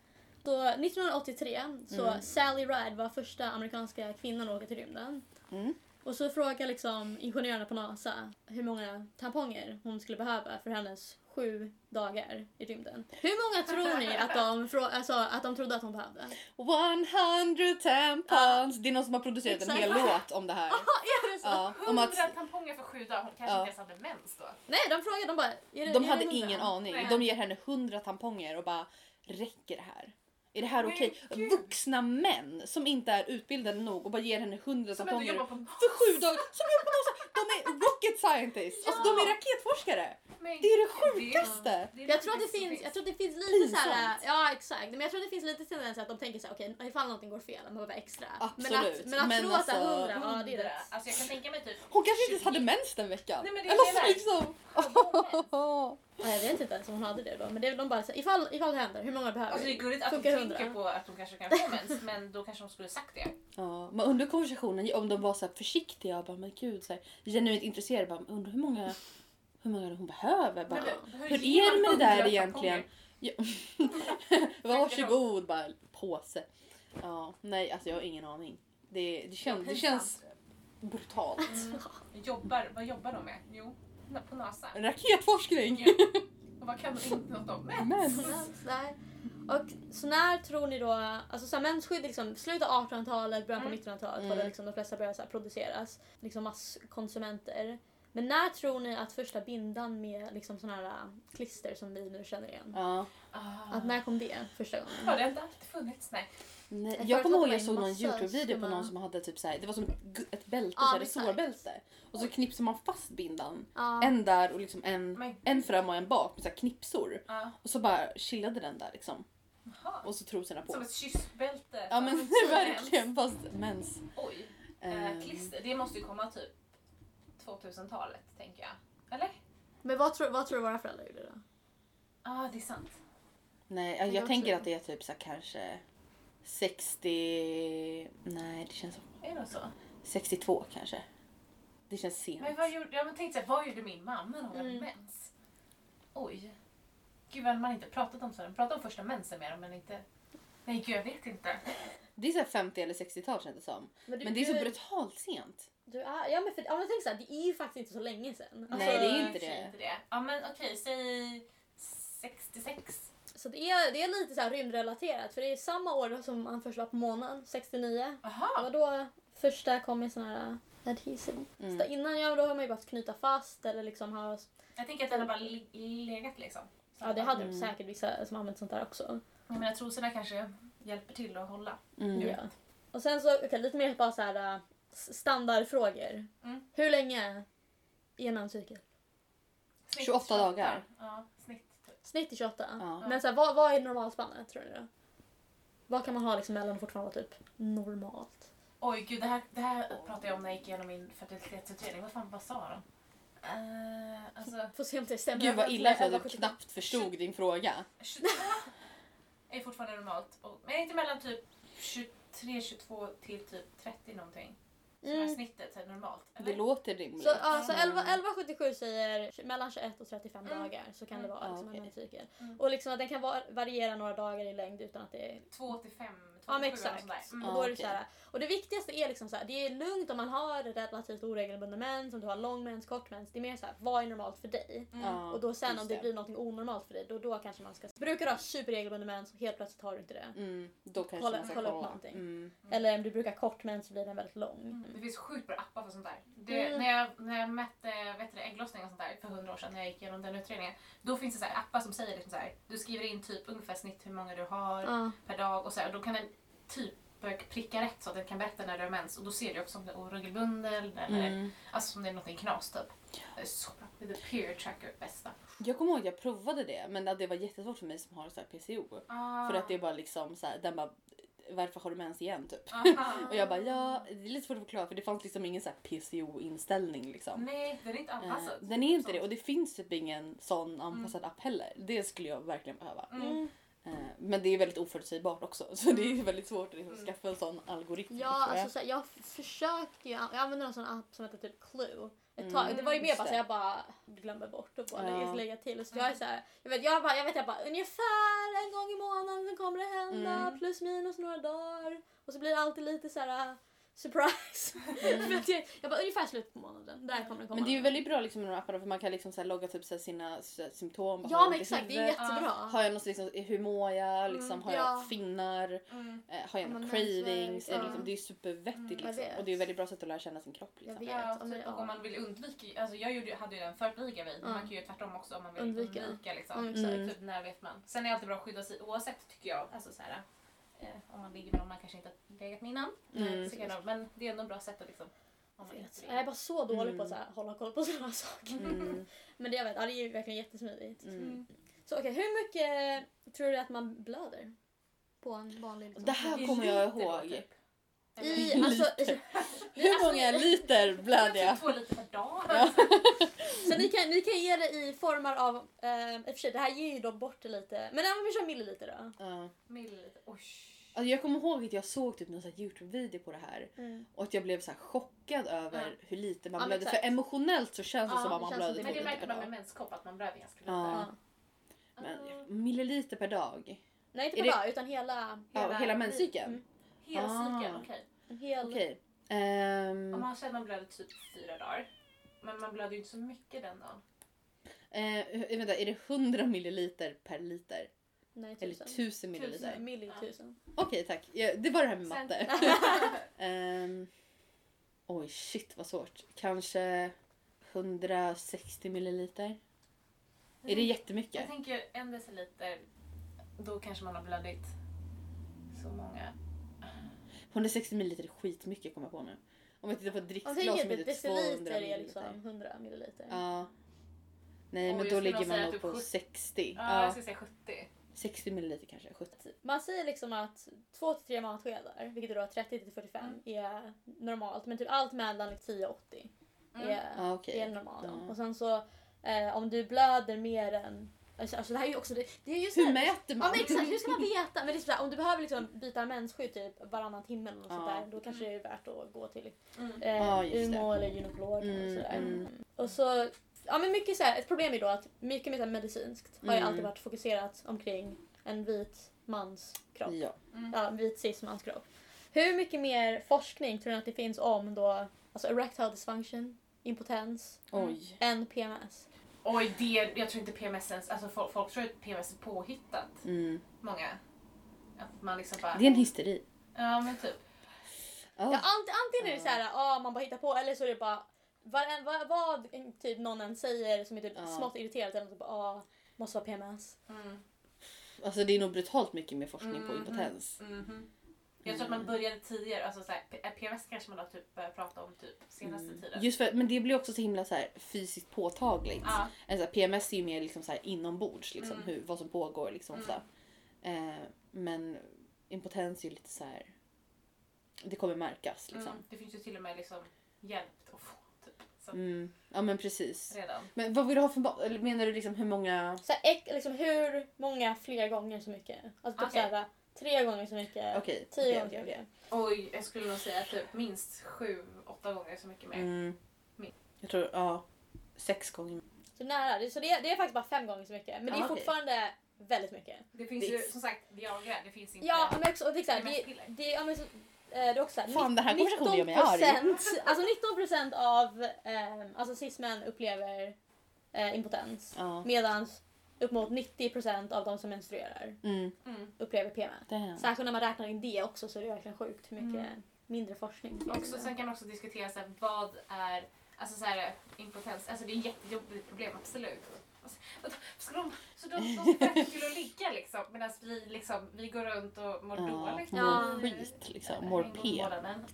Så 1983 så Mm. Sally Ride var första amerikanska kvinnan att åka till rymden. Mm. Och så frågar liksom ingenjörerna på NASA hur många tamponger hon skulle behöva för hennes sju dagar i rymden. Hur många tror ni att de, frå- alltså, att de trodde att hon behövde? 100 tampons! Det är någon som har producerat en hel låt om det här. Är det så? Ja, om att 100 tamponger för sju dagar. Hon kanske Ja. inte ens hade mens då. Nej, de frågade, de bara... Är det, de är hade det hundra? ingen aning. Nej. De ger henne 100 tamponger och bara räcker det här? Är det här Men okej? gud. Vuxna män som inte är utbildade nog och bara ger henne 100 Som ändå tamponger för sju dagar. Som jobbar på NASA. De är rocket scientists. Alltså, de är raketforskare. Men Det är det sjukaste. det är Jag tror, att det finns, jag tror att det finns lite Pinsamt. så här, ja exakt, men jag tror att det finns lite tendens att de tänker så här, okej ifall någonting går fel, man behöver extra. Men Absolut. att, men att Men tro att det är alltså- hundra, ja det är Hundra. rätt. Alltså jag kan tänka mig typ... Hon kanske inte ens 20. hade mens den veckan. Nej, men det är Eller det så jag liksom. Ja, jag vet inte ens om hon hade det då, men det är de bara så här, ifall, ifall det händer, hur många behöver Alltså det är gulligt att hon Funkar tänker hundra? på att hon kanske kan få mens men då kanske hon skulle sagt det. Ja, men under konversationen, om de var så här försiktiga och bara men gud, så här, genuint intresserade, bara, undrar hur många, hur många hon behöver. Bara, Men hur ger är det med det där 100 egentligen? tamponger? Ja. Varsågod, bara påse. Ja, nej, alltså jag har ingen aning. Det, det, känns, det känns brutalt. Mm. Jobbar, vad jobbar de med? Jo, på NASA. Raketforskning! Ja. Och vad kan de inte något om mens? Nej. Och så när tror ni då, alltså så här, mensskydd liksom slutet av 1800-talet, början på Mm. 1900-talet Mm. var det liksom de flesta började så här, produceras, liksom masskonsumenter. Men när tror ni att första bindan med liksom såna här äh, klister som vi nu känner igen, Ja. Ah. att när kom det första gången? Har det inte alltid funnits? Nej. Nej, Jag jag kommer ihåg jag såg någon Youtube-video på någon som hade typ såhär, det var som ett bälte, Ja, såhär, exakt. resårbälte. Och så knipsar man fast bindan. Ja. En där och liksom en, en fram och en bak med såhär knipsor. ja. Och så bara chillade den där liksom. Jaha. Och så trosorna på. Som ett kyssbälte. Ja men verkligen fast mens. Oj. Ehm, Eh, klister, det måste ju komma typ 2000-talet tänker jag. Eller? Men vad tror, vad tror du våra föräldrar gjorde då? Ja, ah, det är sant. Nej, Jag jag, också tänker att det är typ så här, kanske 60... Nej, det känns som Är det så? 62 kanske. Det känns sent. Men vad gjorde, jag tänkte såhär, vad gjorde min mamma när hon hade Mm. mens? Oj. Gud vad man inte pratat om så. De pratar om första mensen med dem men inte... Nej gud jag vet inte. Det är så här 50 eller 60-tal känns det som. Men, du, Men det är så du, brutalt sent. du är, ja men, för, ja, men tänk så här, det är ju faktiskt inte så länge sedan. Nej, det är i inte sig det. Ja men okej, säg 66. Så det är, det är lite så här rymdrelaterat för det är samma år som man först var på månen, 69. Det Jaha. var då första kom med sån här adhesive. Mm. Så innan ja, då har man ju bara knyta fast eller liksom ha... Jag tänker att den har bara legat liksom. Så Ja det hade Mm. säkert vissa som använt sånt där också. Jag menar trosorna kanske hjälper till att hålla. Mm. Ja. Och sen så, okej lite mer bara så här s- standardfrågor. Mm. Hur länge är en? Snitt 28 dagar. Ja, snitt är 28. Ja. Men så här, vad, vad är normalspannet tror ni då? Vad kan man ha liksom mellan och fortfarande vara typ normalt? Oj gud, det här, det här pratade jag om när jag gick igenom min fertilitetsutredning. Vad fan, vad sa de? Uh, alltså, Får se om det stämmer. Gud vad illa att jag 11,77. typ knappt förstod din fråga. 22 är fortfarande normalt. Och, men inte mellan typ 23, 22 till typ 30 någonting. Som är Mm. snittet så är normalt. Det Eller? låter rimligt. Så, ja, så Mm. 11, 1177 säger mellan 21 och 35 Mm. dagar så kan det Mm. vara liksom, okej. en cykel. Mm. Och liksom att den kan va- variera några dagar i längd utan att det är 2 till 5, 2 Ja men till 7 eller exakt. där. Mm. Och, då är det så här, och det viktigaste är liksom så här, det är lugnt om man har relativt oregelbunden mens, om du har lång mens, kort mens. Det är mer så här, vad är normalt för dig? Mm. Och då sen just om det blir något onormalt för dig, då, då kanske man ska... Brukar du ha superregelbunden mens och helt plötsligt har du inte det. Mm, då kanske Kolla- man ska kolla upp någonting. Mm. Eller om du brukar kort mens så blir den väldigt lång. Mm. Det finns sjukt bra appar för sånt där. Det, Mm. när, jag, när jag mätte vet du, det, ägglossning och sånt där för hundra år sedan när jag gick igenom den utredningen. Då finns det så här appar som säger liksom så här, du skriver in typ ungefär snitt hur många du har per dag och så här, och då kan den typ pricka rätt så att den kan berätta när du har mens och då ser du också om det är oregelbunden eller Mm. alltså om det är någonting knas typ. Det är så bra. Det är period tracker bästa. Jag kommer ihåg att jag provade det men det var jättesvårt för mig som har så här PCO. Ah. För att det är bara liksom så här, den bara varför har du mens igen typ? Och jag bara ja, det är lite svårt att förklara för det fanns liksom ingen så här PCO-inställning liksom. Nej, den är inte Eh, anpassad. den är inte det och det finns typ ingen sån anpassad app heller. Det skulle jag verkligen behöva. Mm. Eh, men det är väldigt oförutsägbart också så det är väldigt svårt att liksom Mm. skaffa en sån algoritm. Ja, jag. alltså så här, jag försökte ju, jag använde en sån app som heter typ Clue. Ett Mm, tag. Det var ju mer bara så jag bara glömde bort och bara Ja. lägga, till. Så jag är så här, jag vet, jag bara, jag vet jag bara ungefär en gång i månaden kommer det hända Mm. plus minus några dagar. Och så blir det alltid lite så här surprise. Mm. För att jag, jag bara ungefär slutet på månaden, där kommer den komma. Men det är ju väldigt bra liksom med de här apparna för man kan liksom så här logga typ så här sina så här symptom. Ja jag men exakt, det är jättebra. Har jag något liksom, hur mår jag? Liksom, Mm, har ja. jag finnar? Mm. Eh, har jag några cravings? det, Ja. liksom, det är supervettigt Mm, jag liksom. Och det är ett väldigt bra sätt att lära känna sin kropp. Jag Liksom. vet. Ja, Ja, men typ, ja. och om man vill undvika, alltså jag gjorde, hade ju den för att bli gravid, men Ja. man kan ju göra tvärtom också om man vill Undvika. undvika, liksom. Mm. Mm. Typ när vet man. Sen är det alltid bra att skydda sig oavsett tycker jag. Alltså så här, eh, om man ligger med någon man kanske inte har legat med innan. Mm. Så kan men det är ändå ett bra sätt att liksom. Om man Jag inte vet. Jag är bara så dålig Mm. på att så här, hålla koll på sådana saker. Mm, Men det jag vet, ja, det är ju verkligen jättesmidigt. mm. Så okej, hur mycket tror du att man blöder? På en vanlig liksom, Det här kommer jag ihåg. typ. I, alltså, Liter. Nej, Hur alltså, många liter blöder jag? Två liter per dag. Ja. Så ni kan, ni kan ge det i formar av, eh, i och för sig det här ger ju då bort det lite, men ja, men vi kör milliliter då. Ja. Milliliter. Oj. Alltså jag kommer ihåg att jag såg typ någon Youtube-video på det här och att jag blev så här chockad över Ja. hur lite man Ja, blöder. För emotionellt så känns det Ja, som att man blöder Men det märker man med menskopp att man blöder ganska lite. Ja. Ja. Men milliliter per dag? Nej inte Är per det- dag utan hela, Ja, Hela- hela menscykeln? Mm. Hela cykeln, Ah. okej. en hel... Okej. Ehm, Om man säger att man blöder typ fyra dagar. Men man blöder ju inte så mycket den dagen. eh, vänta, är det 100 milliliter per liter? Nej Eller tusen. 1000 milliliter? Tusen, millitusen. Okej tack, ja, det var det här med matte. Ehm, oj shit vad svårt. Kanske 160 milliliter? Är det Jag jättemycket? tänker en deciliter, då kanske man har blödit så många. 160 milliliter är skitmycket kommer jag på nu. Om jag tittar på ett Jag dricksglas som är typ 200 deciliter är liksom 100 milliliter. Ja. Nej men då ligger man nog typ på 70. 60. Ja, Ja, jag skulle säga 70. 60 milliliter kanske. 70. Man säger liksom att 2-3 matskedar, vilket är då 30-45, Mm. är normalt. Men typ allt mellan 10 och 80 Mm. är, Ja, okej. är normalt. Ja. Och sen så eh, om du blöder mer än... Alltså, alltså det här är ju också... Det, det är ju så Hur mäter man? Ja men exakt, hur ska man veta? Men det är så här, om du behöver liksom byta mensskydd typ varannan timme eller något Ja. sånt där, då kanske det är värt att gå till Mm. eh, just Umeå eller gynekolog Mm, och sådär. mm. Och så, ja men mycket så här, ett problem är då att mycket här medicinskt har ju Mm. alltid varit fokuserat omkring en vit mans kropp. Ja. Mm. Ja, en vit cis mans kropp. Hur mycket mer forskning tror ni att det finns om då, alltså erectile dysfunction, impotens, Oj. än PMS? Oj, det, jag tror inte PMS ens, alltså folk, folk tror att PMS är påhittat. Mm. Många. Att man liksom bara, Det är en hysteri. ja men typ. Ja. Ja, ant, antingen är det så här, ja man bara hittar på eller så är det bara vad, vad, vad typ någon än säger som är typ Ja. smått irriterat eller något, bara, ja måste vara PMS. Mm. Alltså det är nog brutalt mycket mer forskning på Mhm. impotens. Mhm. Jag tror att man började tidigare, alltså så här, PMS kanske man har typ börjat prata om typ senaste tiden. Mm. Just för, men det blir också så himla så här fysiskt påtagligt. Ja. En så här, PMS är ju mer liksom så här inombords, liksom, Mm. hur, vad som pågår. Liksom, Mm. ofta. Eh, men impotens är ju lite så här. Det kommer märkas. Liksom. Mm. Det finns ju till och med liksom hjälp att få typ Så Mm. Ja men precis. redan. Men vad vill du ha för eller menar du liksom hur många? Så här, ek, liksom, hur många fler gånger så mycket? Alltså typ Okej. såhär, tre gånger så mycket, Okej. tio okej, gånger så okej, mycket. Oj, jag skulle nog säga typ minst sju, åtta gånger så mycket mer. Mm. Min. Jag tror, ja. Sex gånger. Så nära, det- så det, det är faktiskt bara fem gånger så mycket. Men det är Ja, okej. fortfarande väldigt mycket. Det finns ju som sagt Viagra, det finns inte... Ja, men också, och det är Det är det, det, ja, men så, eh, det är också såhär, Fan, den här konversationen gör mig 19%, alltså 19% av eh, alltså cis-män upplever eh, impotens. Ja. Medan upp mot 90% av de som menstruerar Mm. Mm. upplever PMS. Damn. Särskilt när man räknar in det också så är det verkligen sjukt hur mycket Mm. mindre forskning. det Också, sen kan man också diskutera så här, vad är alltså så här, impotens. Alltså det är ett jättejobbigt problem, absolut. Ska de, så de, de att ligga liksom medan vi, liksom, vi går runt och mår Ja, dåligt. Ja. mår skit liksom. Mår P.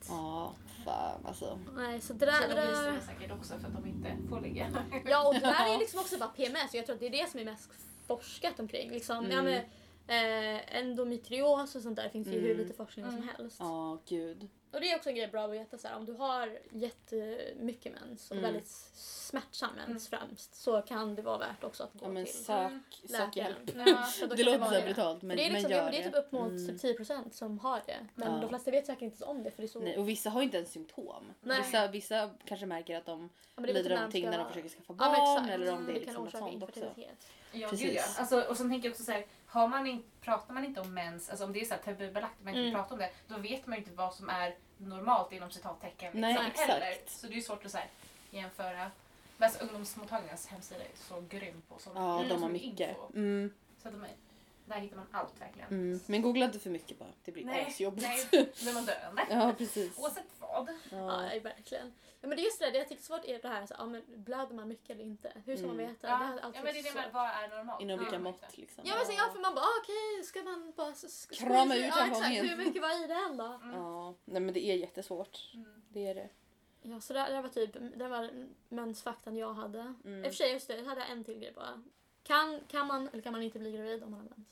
Ja, fan alltså. Nej, så det Så där, de det visar där... det säkert också för att de inte får ligga. Ja, och det där är liksom också bara PMS och jag tror att det är det som är mest forskat omkring. Liksom, ja, Mm. men, eh, endometrios och sånt där finns ju hur Mm. lite forskning som Mm. helst. Ja, gud. Och det är också en grej bra att veta så här, om du har jättemycket mens och Mm. väldigt smärtsam mens främst så kan det vara värt också att gå Ja men till sök, Mm. sök hjälp. Ja. Det låter så det. brutalt För men, det, är liksom, men ja, gör men det är typ upp mot Mm. typ 10% som har det. Men Ja. de flesta vet säkert inte om det för det är så... Nej, och vissa har ju inte ens symptom. Nej. Vissa, vissa kanske märker att de ja, det lider lite av någonting när de försöker skaffa Ja, barn exakt. eller om det är kan liksom något sånt också. Ja, infertilitet. gud Precis. ja. Alltså, och sen tänker jag också så här, har man in, pratar man inte om mens, alltså om det är så här tabubelagt och man inte Mm. pratar om det, då vet man ju inte vad som är normalt inom citattecken. Nej, liksom, exakt. Heller. Så det är svårt att så här, jämföra. Men alltså, ungdomsmottagningens hemsida är så grym på sånt. Ja, Mm. de har mycket. Mm, Så de är, där hittar man allt verkligen. mm. Men googla inte för mycket bara. Det blir Nej, asjobbigt. nej, man döende. Ja, precis. Oavsett vad. Ja, Ja. verkligen. Ja, men det är just det, det jag tycker är svårt är det här, så, ja, men blöder man mycket eller inte? Hur ska man Mm. veta? Ja, Det ja men det är det med vad är normalt? Inom vilka Ja, mått liksom. Ja men sen, ja, för man bara ah, okej, ska man bara... s- s- Krama ut ja, exakt, hur mycket var i den då? Mm. Ja, nej men det är jättesvårt. Mm. Det är det. Ja så det, det var typ, det var mensfaktan jag hade. Mm. I och för sig, just det, jag hade en till grej bara. Kan, kan man eller kan man inte bli gravid om man har mens?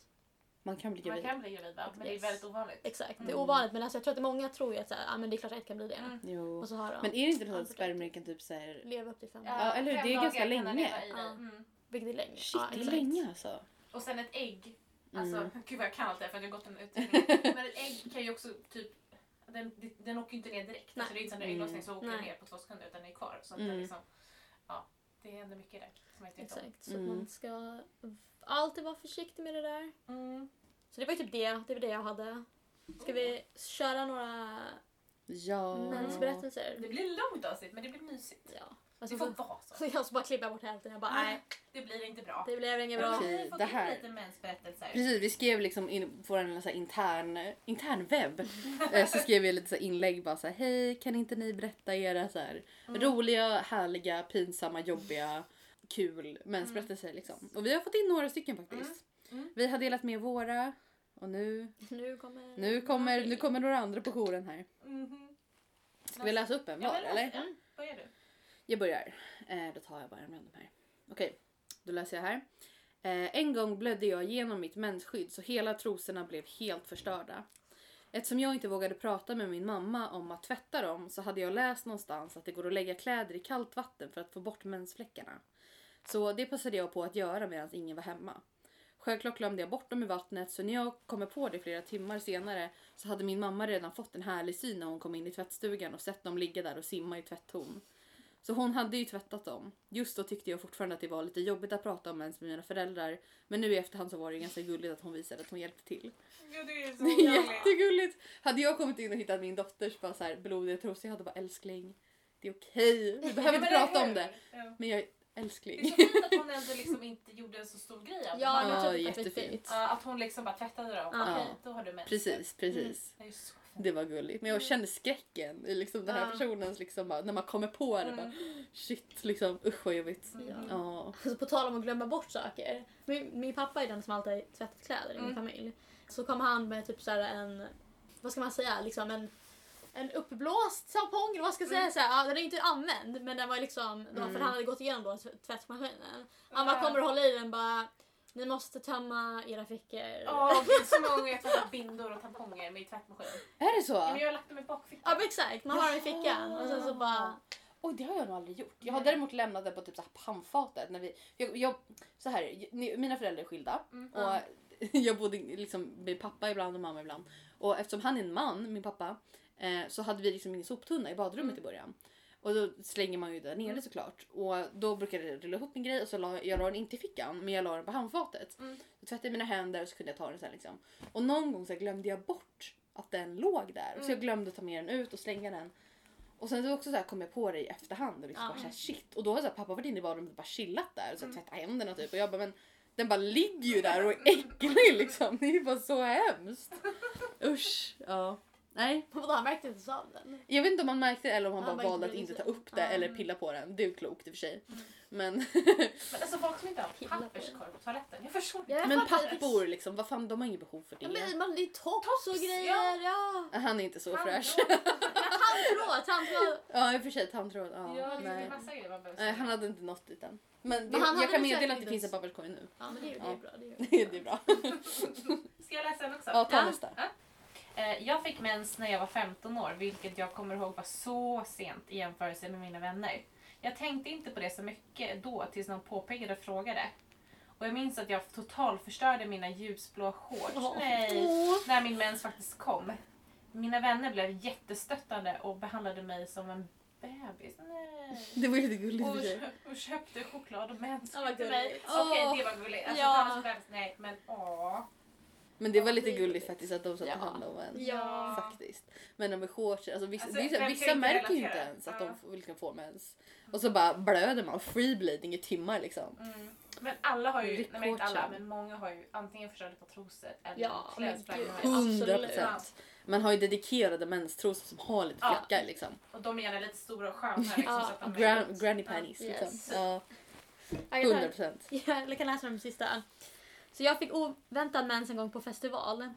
Man kan bli Man gravid. kan bli gravid va? Men det är Yes. väldigt ovanligt. Exakt, det är Mm. ovanligt men alltså, jag tror att många tror ju att så här, ah, men det är klart att ett kan bli det. Mm. Jo. Och så har de Men är det inte så att spermier kan typ såhär... leva upp till fem Ja, eller hur? Det är ganska länge. Ja. Mm. Vilket är länge. Shit, ja, det är länge alltså. Och sen ett ägg. Alltså, Mm. gud vad jag kan allt det här för att jag har gått en utbildning. Men ett ägg kan ju också typ den, den åker ju inte ner direkt. Nej. Alltså, det är inte som en Mm. ägglossning så åker den ner på två sekunder utan den är kvar. Så att Mm. det, liksom, ja, det händer mycket där som jag inte vet om. Exakt, så Mm. man ska alltid vara försiktig med det där. Mm. Så det var ju typ det, det var det jag hade. Ska vi köra några Ja. mensberättelser? Det blir långt avsnitt men det blir mysigt. Ja. Det Alltså, får så, vara så. så jag ska bara klippa bort hälften. Jag bara, nej, Det blir inte bra. det blev inget bra. vi Okej, fått det in här- lite mensberättelser. Precis, vi skrev liksom in på en så här intern, intern webb. Eh, så skrev vi lite så inlägg bara så här, hej kan inte ni berätta era så här Mm. roliga, härliga, pinsamma, jobbiga, kul mensberättelser liksom. Och vi har fått in några stycken faktiskt. Mm. Mm. Vi har delat med våra och nu, Nu kommer... nu, kommer, nu kommer några andra på jouren här. Mhm. Ska vi läsa upp en var eller? Ja, vad gör du? Jag börjar. Eh, då tar jag bara en random här. Okej, då läser jag här. Eh, en gång blödde jag igenom mitt mensskydd så hela trosorna blev helt förstörda. Eftersom jag inte vågade prata med min mamma om att tvätta dem så hade jag läst någonstans att det går att lägga kläder i kallt vatten för att få bort mensfläckarna. Så det passade jag på att göra medan ingen var hemma. Självklart glömde jag bort dem i vattnet så när jag kommer på det flera timmar senare så hade min mamma redan fått en härlig syn när hon kom in i tvättstugan och sett dem ligga där och simma i tvätttorn. Så hon hade ju tvättat dem. Just då tyckte jag fortfarande att det var lite jobbigt att prata om mens med mina föräldrar. Men nu i efterhand så var det ju ganska gulligt att hon visade att hon hjälpte till. Ja, det är så Det är jättegulligt! Hade jag kommit in och hittat min dotters bara så här blodiga trosor, jag hade bara älskling. Det är okej, vi behöver inte prata om det. Ja. Men jag är Det är älskling. så fint att hon ändå liksom inte gjorde en så stor grej av det. Ja, Bara- men jag tror Ja, det jättefint. Ja, att hon liksom bara tvättade dem. Ja. Okej, då har du mens. Precis, precis. Det är ju så fint. Det var gulligt. Men jag kände skräcken i liksom den här Ja. personens liksom bara, när man kommer på det. Bara, Mm. shit, liksom usch vad jobbigt. Mm. Ja. Alltså, på tal om att glömma bort saker. Min, min pappa är den som alltid tvättat kläder i min Mm. familj. Så kom han med typ så här en, vad ska man säga, liksom en, en uppblåst tampong eller vad ska jag säga. Mm. Så här, ja, den är inte använd men den var liksom, det var för Mm. han hade gått igenom då tv- tvättmaskinen. Han bara Ja. kommer och håller i den bara, ni måste tömma era fickor. Åh, gud, så många gånger jag tvättat bindor och tamponger med i tvättmaskin. Är det så? Ja, men jag har lagt dem i bakfickan. Ja men exakt, man har dem i fickan och sen så bara, Oj, det har jag nog aldrig gjort. Jag har däremot lämnat det på typ så här handfatet. När vi, jag, jag, så här, mina föräldrar är skilda. Mm. Och jag bodde liksom med pappa ibland och mamma ibland. Och eftersom han är en man, min pappa, eh, så hade vi liksom ingen soptunna i badrummet i början. Och då slänger man ju där nere såklart. Och då brukade jag rulla ihop min grej och så la jag la den inte i fickan men jag la den på handfatet. Mm. Så tvättade jag mina händer och så kunde jag ta den sen liksom. Och någon gång så glömde jag bort att den låg där. Så jag glömde ta med den ut och slänga den. Och sen så också så här kom jag på det i efterhand och liksom Ja. bara så här, shit. Och då har så här, pappa varit inne i badrummet och bara chillat där och så här, tvättat händerna typ. Och jag bara men den bara ligger ju där och är äcklig liksom. Det är ju bara så hemskt. Usch. Ja. Nej. Vadå, han märkte inte så av den? Jag vet inte om han märkte det eller om han Han bara bara valde att inte inte ta upp det Ja. eller pilla på den. Det är ju klokt i och för sig. Men, Men alltså folk som inte har papperskorg på toaletten. Jag förstår inte. Jag men fattar inte. pappor liksom, vad fan de har inget behov för Ja, det. men man, det är tops, Tops, och grejer. ja. Ja. Han är inte så fräsch. Tandtråd, tandtråd. Ja i och för sig tandtråd. Ja, Ja, det är nej. massa grejer man behöver nej. säga. Han hade inte nått dit än. Men, det, Men han hade jag kan meddela att det inte finns en papperskorg nu. Ja men det, är- det Ja. är bra. Det är bra. det är bra. Ska jag läsa en också? Ja, ta Ja. nästa. Eh, Jag fick mens när jag var 15 år, vilket jag kommer ihåg var så sent i jämförelse med mina vänner. Jag tänkte inte på det så mycket då tills någon påpekade och frågade. Och jag minns att jag totalförstörde mina ljusblå shorts Åh. nej, när min mens faktiskt kom. Mina vänner blev jättestöttande och behandlade mig som en bebis. Nej. Det var lite gulligt och Och, köpte choklad och mens till mig. Okej, Åh. det var gulligt. Alltså, Ja. det var så bebis, nej men åh. Men det var Ja, lite är gulligt gulligt. faktiskt att de satt och Ja. hand om en. Ja. Faktiskt. Men med shorts, alltså vissa, Alltså, är vissa inte märker ju inte ens att Ja. de liksom får mens. Och så bara blöder man, free bleeding i timmar liksom. Mm. Men alla har ju, nej men inte alla, men många har ju antingen förstörde på trosor eller Ja, klädesplagg. gud. med. Hundra Absolut. procent. Man har ju dedikerade menstrosor som har lite Ja. fläckar liksom. Och de är gärna lite stora och sköna liksom. Ja. så de är Gran, granny Ja. panties Yes. liksom. Ja, Jag hundra kan, procent. jag kan läsa den sista. Så jag fick oväntad mens en gång på festival.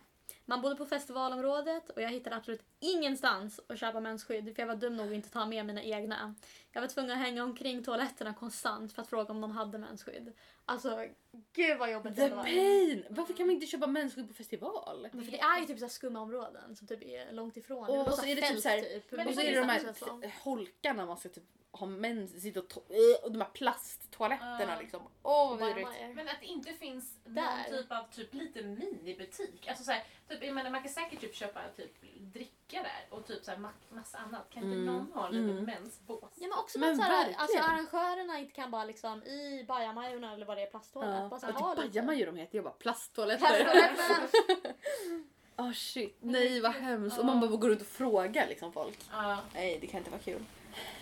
Man bodde på festivalområdet och jag hittade absolut ingenstans att köpa mensskydd för jag var dum nog att inte ta med mina egna. Jag var tvungen att hänga omkring toaletterna konstant för att fråga om de hade mensskydd. Alltså, gud vad jobbigt The det var. pain! Varför kan man inte köpa mensskydd på festival? Men för det är ju typ så här skumma områden som typ är långt ifrån. Och så är det typ så här- Och så det är det de här holkarna man ska typ ha mens, sitta och, äh, och de här plasttoaletterna Ja. liksom. Åh vad Bara vidrigt. Men att det inte finns någon Där. typ av typ liten minibutik. Alltså så här, typ, jag menar, man kan säkert typ köpa typ dricka där och typ så här, ma- massa annat. Kan inte Mm. någon ha en liten Mm. mensbås? Ja men också Men såhär, verkligen. alltså arrangörerna inte kan bara liksom i bajamajorna eller vad det är plasttoalett. Ja. Bara så Ja, här, typ lite. bajamajor de heter, jag bara plasttoaletter. Åh shit, nej vad hemskt. Och man bara går runt och frågar liksom folk. Ja, Nej det kan inte vara kul.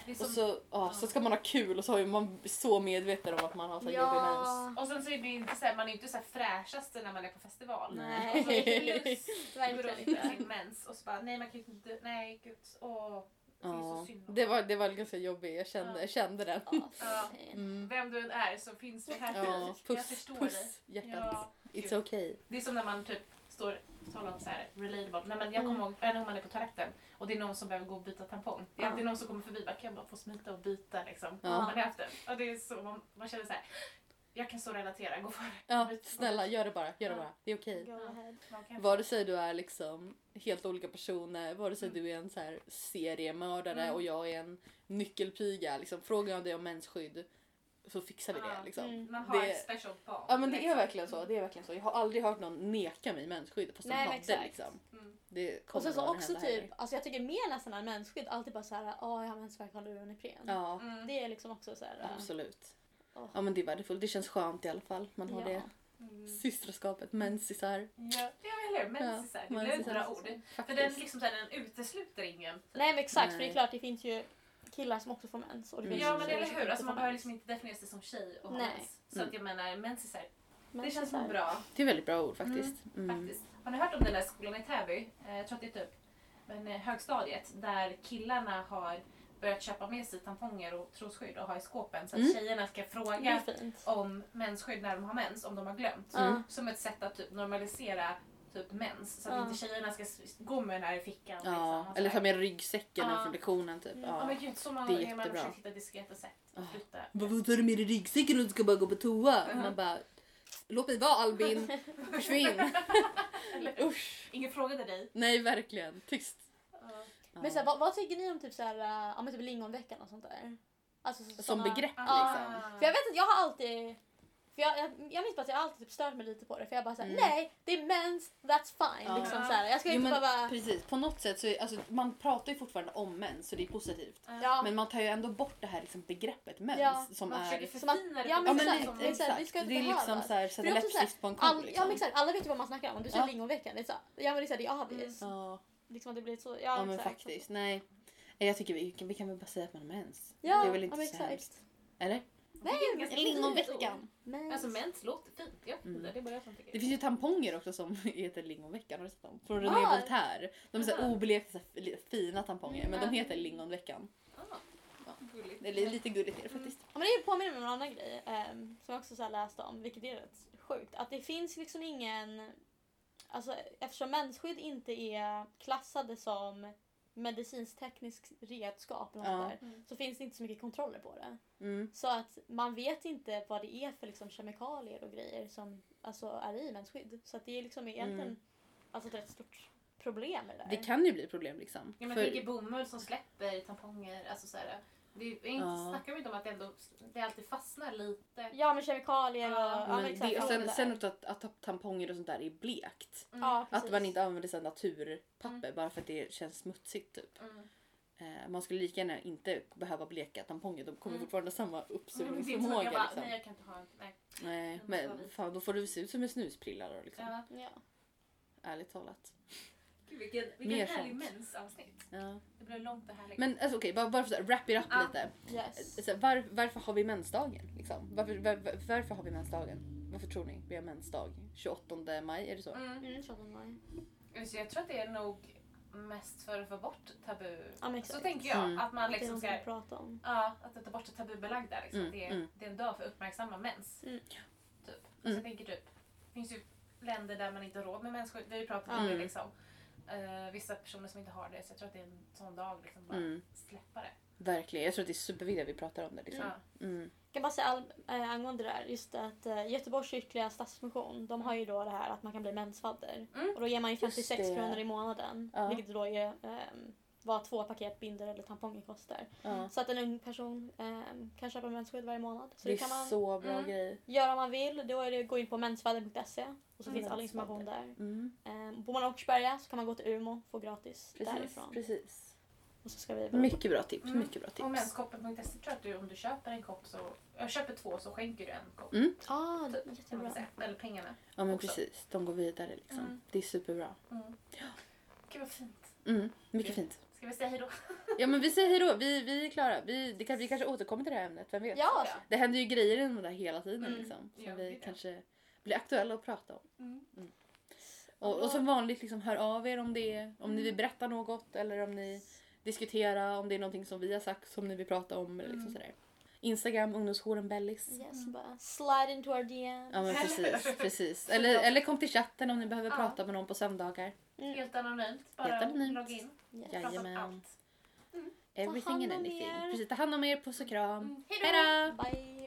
Är Och som, så, ja, så ska man ha kul och så är man så medveten om att man har så här jobbig mens. ja. och sen så är det inte så här, man är inte så här fräschaste när man är på festival. Nej. Och så är det lust, går Verkligen runt inte. med sin mens och så bara nej man kan ju inte, nej gud, åh. Det Ja, det var, det var ganska jobbigt, jag kände, jag kände den. Ja, Ja. Mm. Vem du än är så finns vi här för Ja, dig. Jag puss, förstår puss dig. hjärtat. Ja, It's okay. Det är som när man typ står talar om så här relatable. Nej, men jag kommer Mm. ihåg en gång man är på toaletten och det är någon som behöver gå och byta tampong. Det är Ja. alltid någon som kommer förbi bara kan jag bara få smita och byta liksom. Ja. Man haft det. Och det är så, man, man känner så här. Jag kan så relatera, gå före. Ja, snälla gör det bara, gör det Ja. bara. Det är okej. Kan- Vare sig du är liksom helt olika personer, vare sig du är en så här seriemördare Mm. och jag är en nyckelpiga. Liksom, frågar jag dig om mensskydd så fixar vi Ja. det. Liksom. Mm. Man har Det- ett special bond. Ja men det är liksom. verkligen så. Det är verkligen så. Jag har aldrig hört någon neka mig mensskydd fast de Nej, men hade exakt. liksom. Mm. Det Och sen så också typ, alltså jag tycker mer nästan än mensskydd alltid bara såhär, åh jag har mensvärk, har du en Ipren? Ja, Mm. Det är liksom också såhär, äh, absolut. Åh. Ja men det är värdefullt. Det känns skönt i alla fall. Man har Ja. det Mm. systraskapet, mensisar. Ja, ja eller hur? Mensisar. Det är ett bra ord. För den, liksom, den utesluter ingen. Nej men exakt, för det Nej. är klart det finns ju killar som också får mens. Och det Mm. finns Ja men eller som hur? Alltså, man behöver mens. liksom inte definiera sig som tjej och ha Nej. mens. Så att jag menar mensisar. Det Mensisar. känns bra. Det är väldigt bra ord faktiskt. Mm. Faktiskt. Har ni hört om den där skolan i Täby? Eh, Jag tror att det är typ men, eh, högstadiet där killarna har börjat köpa med sig tamponger och trosskydd och ha i skåpen så att Mm. tjejerna ska Det fråga är om mensskydd när de har mens, om de har glömt. Mm. Som ett sätt att typ normalisera typ mens så att Ja. inte tjejerna ska gå med den här i fickan. liksom, Ja, och eller ta med ryggsäcken Ja. från lektionen typ. Ja Ja. men gud, så många Det är gånger man jättebra. försökt hitta diskreta sätt att Ja. flytta. Vad tar du med dig ryggsäcken och du ska bara gå på toa? Mhm. Man bara, låt mig vara Albin, försvinn. Usch. ingen frågade dig. Nej verkligen, tyst. Ja. Men så här, vad, vad tycker ni om typ så här, men typ lingonveckan och sånt där? Alltså, så, Som såna- begrepp Ah. liksom. För jag vet att jag har alltid för jag, jag, jag minns bara att jag alltid typ stört mig lite på det för jag bara såhär, Mm. nej det är mens, that's fine. Ja. Liksom, så här. Jag ska Jo, inte men, behöva... precis, på något sätt så är, alltså, man pratar ju fortfarande om mens så det är positivt. Ja. Men man tar ju ändå bort det här liksom, begreppet mens Ja, som Man är... Som att- förfina det ja, men exakt, exakt. vi ska inte det är liksom behöva. så här, sätta läppstift på en ko All, liksom. ja men exakt, alla vet ju vad man snackar om. Du säger Ja. lingonveckan, det är så, ja men det är det är så, Ja, liksom att det blir så, ja, ja men exakt. faktiskt. Nej. Jag tycker vi, vi kan väl bara säga att man har mens. Ja, det är väl inte ja, så hemskt. Eller? Nej, Det är ganska fint Lingonveckan. Men, Alltså mens låter fint. Ja, Mm. det är bara jag som tycker Det finns ju tamponger också som heter lingonveckan. Har du sett dem? Från René Ah. Voltaire. De är så här Aha. oblekta, fina tamponger men de Mm. heter lingonveckan. Ah, Ja. gulligt. Det är lite gulligt är det faktiskt. Ja, men det påminner mig om en annan grej ehm, som jag också så här läste om, vilket är rätt sjukt. Att det finns liksom ingen... Alltså eftersom mensskydd inte är klassade som medicinsk-teknisk redskap eller Ja. där, Mm. så finns det inte så mycket kontroller på det. Mm. Så att man vet inte vad det är för liksom, kemikalier och grejer som alltså, är i mensskydd. Så att det är liksom egentligen Mm. alltså, ett rätt stort problem med det där. Det kan ju bli problem liksom. Ja, men För- tänker bomull som släpper tamponger. Alltså så här, det är, inte, Ja. Snackar vi inte om att det, ändå, det alltid fastnar lite? Ja med kemikalier och... Ja, Ja, men men det, och sen, sen att, att tamponger och sånt där är blekt. Mm. Ja. Att man inte använder så naturpapper bara för att det känns smutsigt typ. Mm. Eh, man skulle lika gärna inte behöva bleka tamponger. De kommer Mm. fortfarande ha samma Mm, uppsugningsförmåga. bara, Liksom. Nej, jag kan inte ha en... Nej. Nej, men fan, då får du se ut som en snusprilla då liksom. Ja. Ja. Ärligt talat. Gud, vilken Mer vilken härlig sånt. mensavsnitt. Ja. Det blev långt och härligt. Men alltså, okej, bara, bara för att wrap it up Ja. lite. Yes. Så, var, varför har vi mensdagen? Liksom? Varför, var, var, varför har vi mensdagen? Varför tror ni vi har mensdag? 28 maj, är det så? Mm. Mm, 28 maj. Så jag tror att det är nog mest för att få bort tabu. Ja, Så tänker jag. Mm. Att man liksom ska... att prata om. Ja, att ta bort det tabubelagda. Liksom. Mm, det, är, mm. det är en dag för att uppmärksamma mens. Mm. Typ. Så Mm. jag tänker typ, det finns ju länder där man inte har råd med mensskydd. Vi har ju pratat om Mm. det liksom. Eh, vissa personer som inte har det. Så jag tror att det är en sån dag liksom bara Mm. släppa det. Verkligen, jag tror att det är superviktigt att vi pratar om det. Liksom. Ja. Mm. Jag kan bara säga all, äh, angående det där, just att äh, Göteborgs kyrkliga stadsmission, de har ju då det här att man kan bli mensfadder. Mm. Och då ger man ju 56 det. kronor i månaden. Ja. Vilket då är ähm, vad två paket binder eller tamponger kostar. Ja. Så att en ung person ähm, kan köpa mensskydd varje månad. Så Det det kan är man så bra Mm. grej. göra om man vill. Då är det gå in på mensfadder.se och så Mm. finns all information där. Mm. Ähm, bor man i Åkersberga så kan man gå till Umeå och få gratis Precis, därifrån. precis. Och så ska vi. Mycket bra tips. Mm. Mycket bra Och tips. menskoppen.se tror jag att du, om du köper en kopp så... Jag köper två så skänker du en kopp. Mm. Ah, Typ, jättebra. Eller pengarna. Ja men också. precis, de går vidare liksom. Mm. Det är superbra. Mm. Gud vad fint. Mm. Mycket fint. Ska vi säga hejdå? Ja men vi säger hejdå, vi, vi är klara. Vi, det kan, vi kanske återkommer till det här ämnet, vem vet? Ja. Det händer ju grejer inom det där hela tiden Mm. liksom. Som Ja, vi kanske blir aktuella att prata om. Mm. Och, och som vanligt, liksom, hör av er om det om Mm. ni vill berätta något eller om ni diskuterar om det är någonting som vi har sagt som ni vill prata om. Eller liksom Mm. sådär. Instagram, ungdomsjouren Bellis. Yes, bara slide into our DM. Ja men precis. precis. Eller, eller kom till chatten om ni behöver Ja. prata med någon på söndagar. Mm. Helt anonymt. Bara Helt anonymt. logga in. Yes. Prata om Jajamän. allt. Everything hand and om anything. er. Precis, ta hand om er, puss och kram. Mm. Hejdå! Bye!